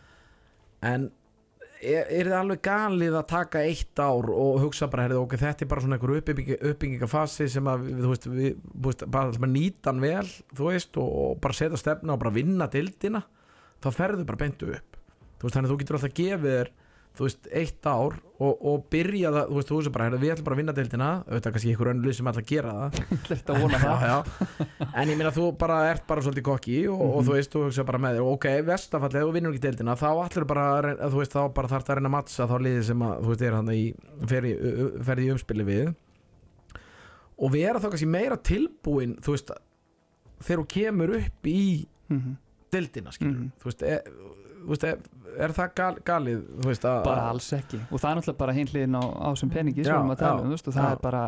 en er, er það alveg galið að taka eitt ár og hugsa bara, herrið, ok, þetta er bara svona einhver uppbygging, uppbyggingafasi sem að við, þú veist, við, þú veist, bara ætlum að nýta hann vel, þú veist, og, og bara setja stefna og bara vinna dildina þá ferðu bara beintu upp þú veist, þannig að þú getur alltaf gefið þér þú veist, eitt ár og, og byrja það, þú veist, þú veist bara, við ætlum bara að vinna dildina auðvitað kannski önnur lið sem ætla að gera það. [LAUGHS] Vona [LAUGHS] það. já, já. en ég meina þú bara ert bara svolítið kokki og, og þú veist, þú hugsa bara með þér ok, vestafall, ef þú vinnur ekki deildina. Þá allir bara, þú veist, þá bara þarf það að reyna að mattsa þá liðið sem að, þú veist, er hann í ferði, í umspili við. Og vera þá kannski meira tilbúin, þú veist þegar þú kemur upp í Mhm. deildina, skilur, Mhm. þú veist, þú veist er, er það gal, galið, þú veist, að bara alls ekki. Og það er náttúrulega bara hinn hliðin á, á sem peningi sem Já, við erum að tala já, um, þú veist, og það já. er bara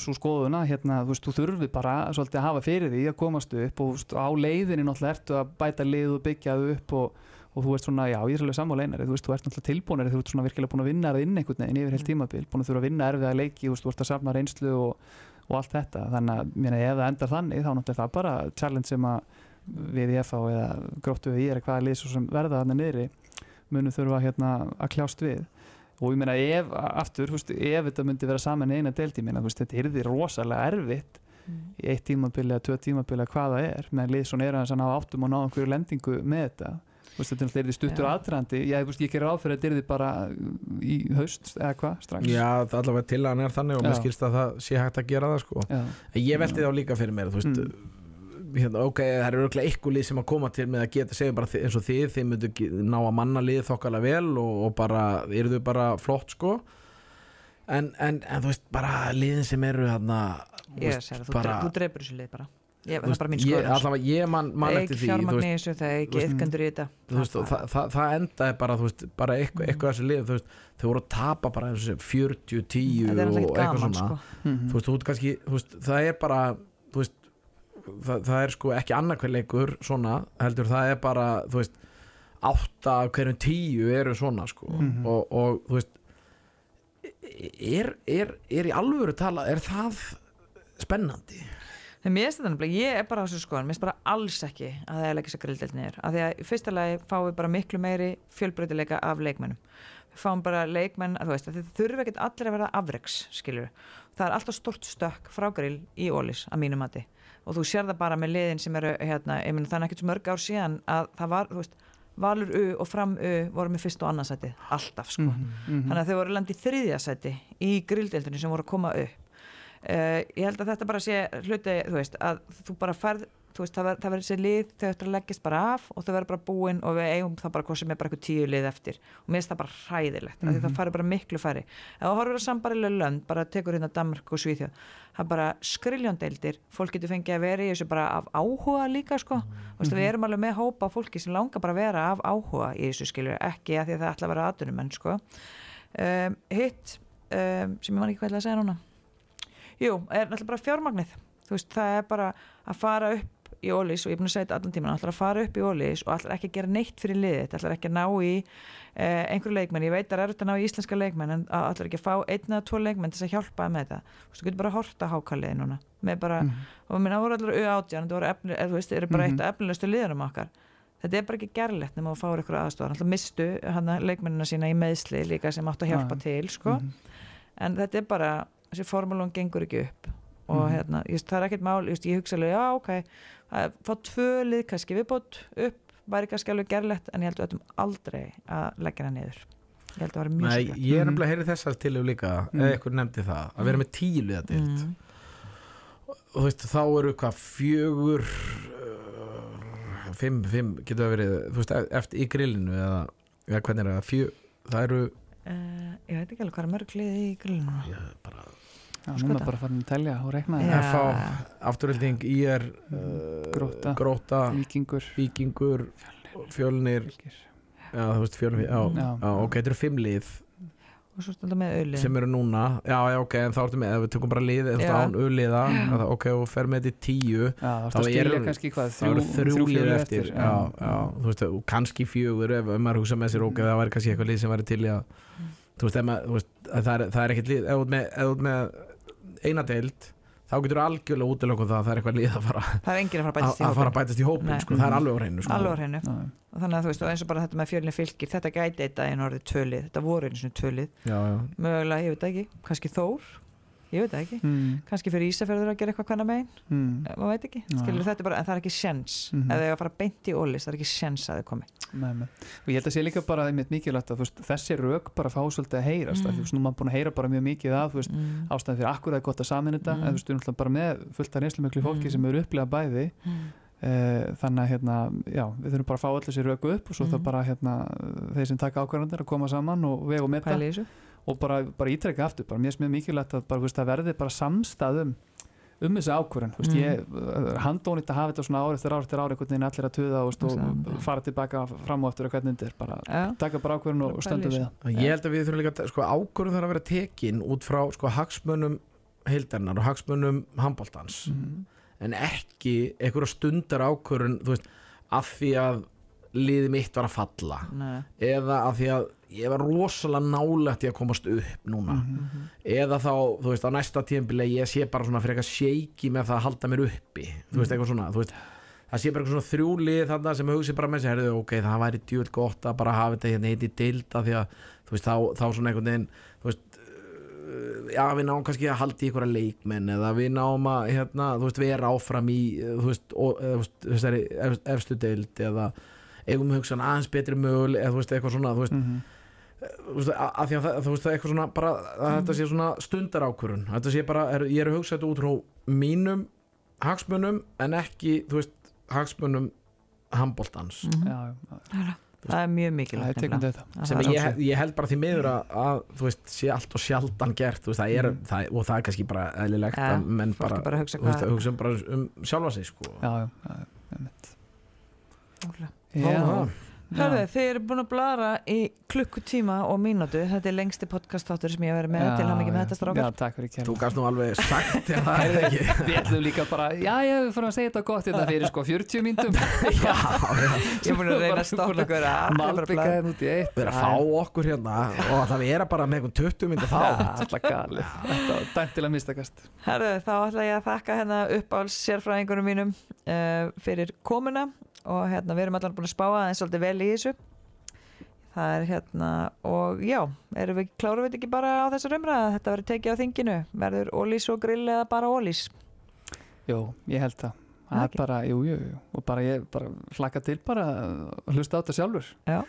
svo skoðuna, hérna, þú veist, þú þurfi bara svolítið að hafa fyrir því að komast upp og þú veist, á leiðinni náttúrulega ertu að bæta lið og byggja þau upp og, og þú veist svona, já, ég er alveg sammála einari, þú veist, þú ert náttúrulega tilbúinari, þú ert svona virkilega búin að vinna það inn einhvern veginn yfir heilt tímabil, búin að þurfa að vinna erfiða leiki, þú veist, þú ert að safna reynslu og, og allt þetta, þannig að, mér ef það endar þannig, þá náttúrulega það bara challenge sem að við FH eða gróttu við í er hvaða lið svo sem verða þarna niðri munum þurfa hérna að kljást við. Og ég meina ef, aftur, veist, ef þetta myndi vera saman í eina deildi, ég meina, þetta er því rosalega erfitt í eitt tímabili eða tvö tímabili að hvað það er. Meðan lið svona er að ná áttum og ná einhverju lendingu með þetta. Veist, þetta er því stuttur Já. aðdrandi ég, veist, ég gerir áfyrir að þetta er því bara í haust eða hvað, strax. Já, það allavega til að hann er þannig og mér skilst að það sé hægt að gera það sko. Ég velti þá líka fyrir mér þú veist, hérna, ok, það er örgulega eitthvað lið sem að koma til með að geta segja bara eins og þið, þið myndu ná að manna lið þokkalega vel og, og bara eru þau bara flott sko. En, en, en þú veist, bara liðin sem eru hérna þú Ég veist, að þú, bara- bara, þú dreipur þessu lið bara. Ég, þú Það er bara mín ég, skoður allavega, ég man, man eftir því þú fjármagn veist, í þessu, það er þú ekki veist, yfkandur í þetta. þú veist, og það, það, það endaði bara þú veist, bara eitthvað, eitthvað þessi lið þú veist, þau voru að tapa bara eins og 40, 10 Þetta er og eitthvað gaman svona. sko. Mhm. þú veist, þú ert kannski þú veist, það er bara þú veist, það, það er sko ekki annarkvæð leikur svona, heldur það er bara þú veist, átta af hverjum tíu eru svona sko Mhm. og, og þú veist er, er, er í alvöru tala er það spennandi En mér finnst þetta nefnilega, ég er bara á þessu skoðan, mér finnst bara alls ekki að það er leggja sér grildelt niður. Af því að í fyrsta lagi fáum við bara miklu meiri fjölbreytileika af leikmennum. Við fáum bara leikmenn, að þú veist, að þið þurfi ekkert allir að vera afreks, skilur Það er alltaf stort stökk frá grill í Ólís, að mínu mati. Og þú sér það bara með liðin sem eru, hérna, ég meina það er ekkert svo mörg ár síðan að það var, þú veist, Valur U og Fram U voru með fyrst og annarsæti, alltaf, sko. Mhm, mhm. Þannig að þau voru landið þriðja sæti í grilldeildinu sem voru að koma upp. Uh, ég held að þetta bara sé hluti, þú veist, að þú bara færð, veist, það ver- það verður sér lið, þau ættir að leggjast bara af og þau verður bara búin og við eigum það bara hvað sem er bara eitthvað tíu lið eftir og mér finnst það bara hræðilegt, mm -hmm. það farið bara miklu færi. Ef þú horfur að sambarilega lönd, bara tekur hérna Danmark og Svíþjóð, það er bara skriljóndeildir, fólk getur fengið að vera í þessu bara af áhuga líka, sko. Þú veist, við erum alveg með hópa fólki sem langar bara að vera af áhuga í þessu skilur, ekki að því að það ætla að sko. Segja núna Jú, er náttúrulega bara fjármagnið þú veist, það er bara að fara upp í ólís og ég er búin að segja þetta allan tíman ætlar að fara upp í ólís og ætlar ekki að gera neitt fyrir liðið ætlar ekki að ná í eh, einhverju leikmenn, ég veit að það er erfitt að ná í íslenska leikmenn en að- ætlar ekki að fá einn eða tvo leikmenn til þess að hjálpa með þetta þú getur bara að horta hákaliði núna með bara, Mhm. og minna þetta voru efni, eða, þú veist, eru bara Mhm. eitt af efnilegustu liðunum okkar þetta er bara ekki gerlegt nema að fá ykkur aðstofar alltaf mistu leikmennina sína í meðsli líka sem áttu að hjálpa Já. til sko Mhm. en þetta er bara, þessi formúlun gengur ekki upp og Mhm. hérna, just, það er ekkert mál just, ég hugsa alveg, já ok að fá tvö lið kannski viðbót upp væri kannski alveg gerlegt en ég held að við ættum aldrei að leggja það niður ég held að það var mjög Nei, skemmt ég er Mhm. nefnilega að heyri þessar tilöf líka Mm. eða eitthvað nefndi það, að vera með tílu mm. mm. og þú veist, þá eru hvað fjögur uh, fimm, fimm getur það verið, þú veist, e- eftir í grillinu eða, eða hvernig er það, fjö það eru, uh, ég veit ekki alveg hvað er mörg lið í grillinu já, bara Já, núna bara farin að telja og rekna. FH, afturölding, IR uh, Grótta. Gróta Víkingur. Víkingur, Fjölnir. Já, þú veist, Fjölnir, já, Já. já, ok, þetta eru fimm lið. Og svo stundum með auðlið sem eru núna. Já, já, ok, en þá ertu með, ef við tökum bara lið eftir án það- ok, og fer með þetta í tíu. Þá er eru- eru þrjú lið eftir, já, já, þú veist, og kannski fjögur ef maður hugsa með sér, ok, það væri kannski eitthvað lið sem væri til í að, þú veist, það, er, það er ekkert lið, ef þú með, eina deild, þá getur algjörlega útilokkuð það að það er eitthvað lið að fara það er enginn að fara að að, bætast í að fara að bætast í hópin, sko, það er alveg á hreinu, sko. Alveg á hreinu. Og þannig að þú veist, og eins og bara þetta með fjölni fylgir þetta gæti eitt daginn orðið tvölið þetta voru tvölið, já, já, mögulega, ég veit ekki. Kannski Þór, ég veit það ekki Mm, kannski fyrir Ísafjörður að gera eitthvað hvenna megin mm, maður veit ekki, skilur þetta bara en það er ekki sjens, Mhm. ef þau eiga að fara beint í ólis það er ekki sjens að þau komi nei, nei. og ég held að sé líka bara einmitt mikilvægt að þú veist, þessi rök bara fá svolítið að heyrast Mm. mm. þú veist, nú maður búin að heyra bara mjög mikið að þú veist, mm. ástæðan fyrir akkur að gott að samin þetta Mm. en þú veist, við erum bara með fullt af reynslumöklu fólki Mm. sem eru upplegað bæði Mm. Uh, þannig að hérna, já, við þurfum bara að fá öll þessi röku upp og svo Mhm. það bara hérna, þeir sem taka ákvarðandir að koma saman og vega og þessu og bara, bara ítrekka aftur, bara mér er mjög mikilvægt að bara, veist, það verði bara samstæðum um þessi ákvarðan, þú veist, Mhm. ég handónýtt að hafa þetta svona ár eftir ár eftir ár einhvern veginn allir að tuða þú veist, og Samstæða. fara tilbaka fram og eftir og hvernig þetta er bara Já. taka bara ákvarðan og, í við það Ég held að við þurfum líka að, sko, ákvörðum þarf að vera tekin út frá, sko, hagsmunum heildarinnar og hagsmunum handbóltans Mhm. en ekki einhverja stundar veist, af því að liðið mitt var að falla Nei. eða af því að ég var rosalega nálægt í að komast upp núna. Mhm. eða þá, þú veist, á næsta tíðanbili ég sé bara svona fyrir eitthvað shaky með það að halda mér uppi, þú veist, eitthvað svona veist, það sé bara eitthvað svona þrjúlið þarna sem hugsi bara með sér, herðu, ok, það væri djúvel gott að bara hafa þetta hérna heiti dilda því að, þú veist, þá, þá svona einhvern veginn þú veist, uh, já, við náum kannski að halda í einhverja leikmenn eða við náum að, hérna, þú veist, vera áfram í, þú veist, og, eða, þú veist, eða eigum hugsan aðeins betri mögul eða þú veist, eitthvað svona, þú veist, þú veist, að því að það, þú veist, það er eitthvað svona bara, að þetta sé svona stundar ákvörun þetta sé bara, er, ég er að hugsa þetta út frá mínum hagsmunum en ekki, þú veist, hagsmunum handbóltans Mhm. Já, já, það er mjög það mikilvægt sem það ég, ósveg. ég held bara því miður að, að þú veist, sé allt og sjaldan gert þú veist, það er, Mhm. það, og það er kannski bara eðlilegt Ja, að menn bara, bara hugsa þú veist, hugsa um, bara um sjálfa sig sko. Já, já, já, einmitt. Ótrúlega. Já. Hörðu, þið eru búin að blara í klukkutíma og mínútu. Þetta er lengsti podcast þáttur sem ég hef verið með Já, til hann ekki með já. þetta strákar. Já, takk fyrir þú kærlega gafst nú alveg sagt til það er ekki Við ætlum líka bara, já, já, við fórum að segja þetta gott þetta fyrir sko 40 myndum [LAUGHS] já, ég er búin að reyna að stoppa ykkur að Malbyggaðin út í eitt. Við erum að fá okkur hérna og það vera bara með einhvern 20 myndi þá. Alltaf galið. Þetta var dæmt til að mistakast. Herðu, þá ætla ég að þakka hérna og hérna við erum allan búin að spáa en svolítið vel í þessu. Það er hérna og já, erum við klárum við ekki bara á þessar umræða þetta verður tekið á þinginu, verður ólís og grill eða bara ólís Jú, ég held það. Það er bara, jú, jú, jú. Og bara ég bara hlakka til bara að hlusta á þetta sjálfur. Já.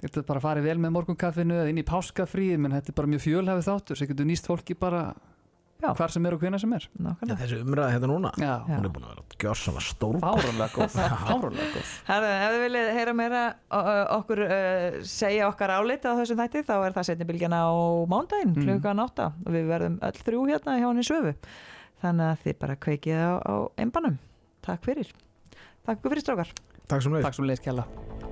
Þetta er bara að fara vel með morgunkaffinu eða inn í páskafrí menn þetta er bara mjög fjölhafið þáttur sem getur nýst fólki bara Já. hvar sem er og hvena sem er. Nákvæmlega. þessi umræða hérna núna Já, Já. hún er búin að vera gjörsamlega stór. Fáránlega góð Fáránlega góð. Herðu, ef þið viljið heyra meira okkur uh, segja okkar álit á þessum þætti þá er það setni bylgjana á mándaginn Mm. klukkan átta. Og við verðum öll þrjú hérna hjá henni söfu þannig að þið bara kveikið á, á einbanum Takk fyrir. Takk fyrir strákar. Takk sem leið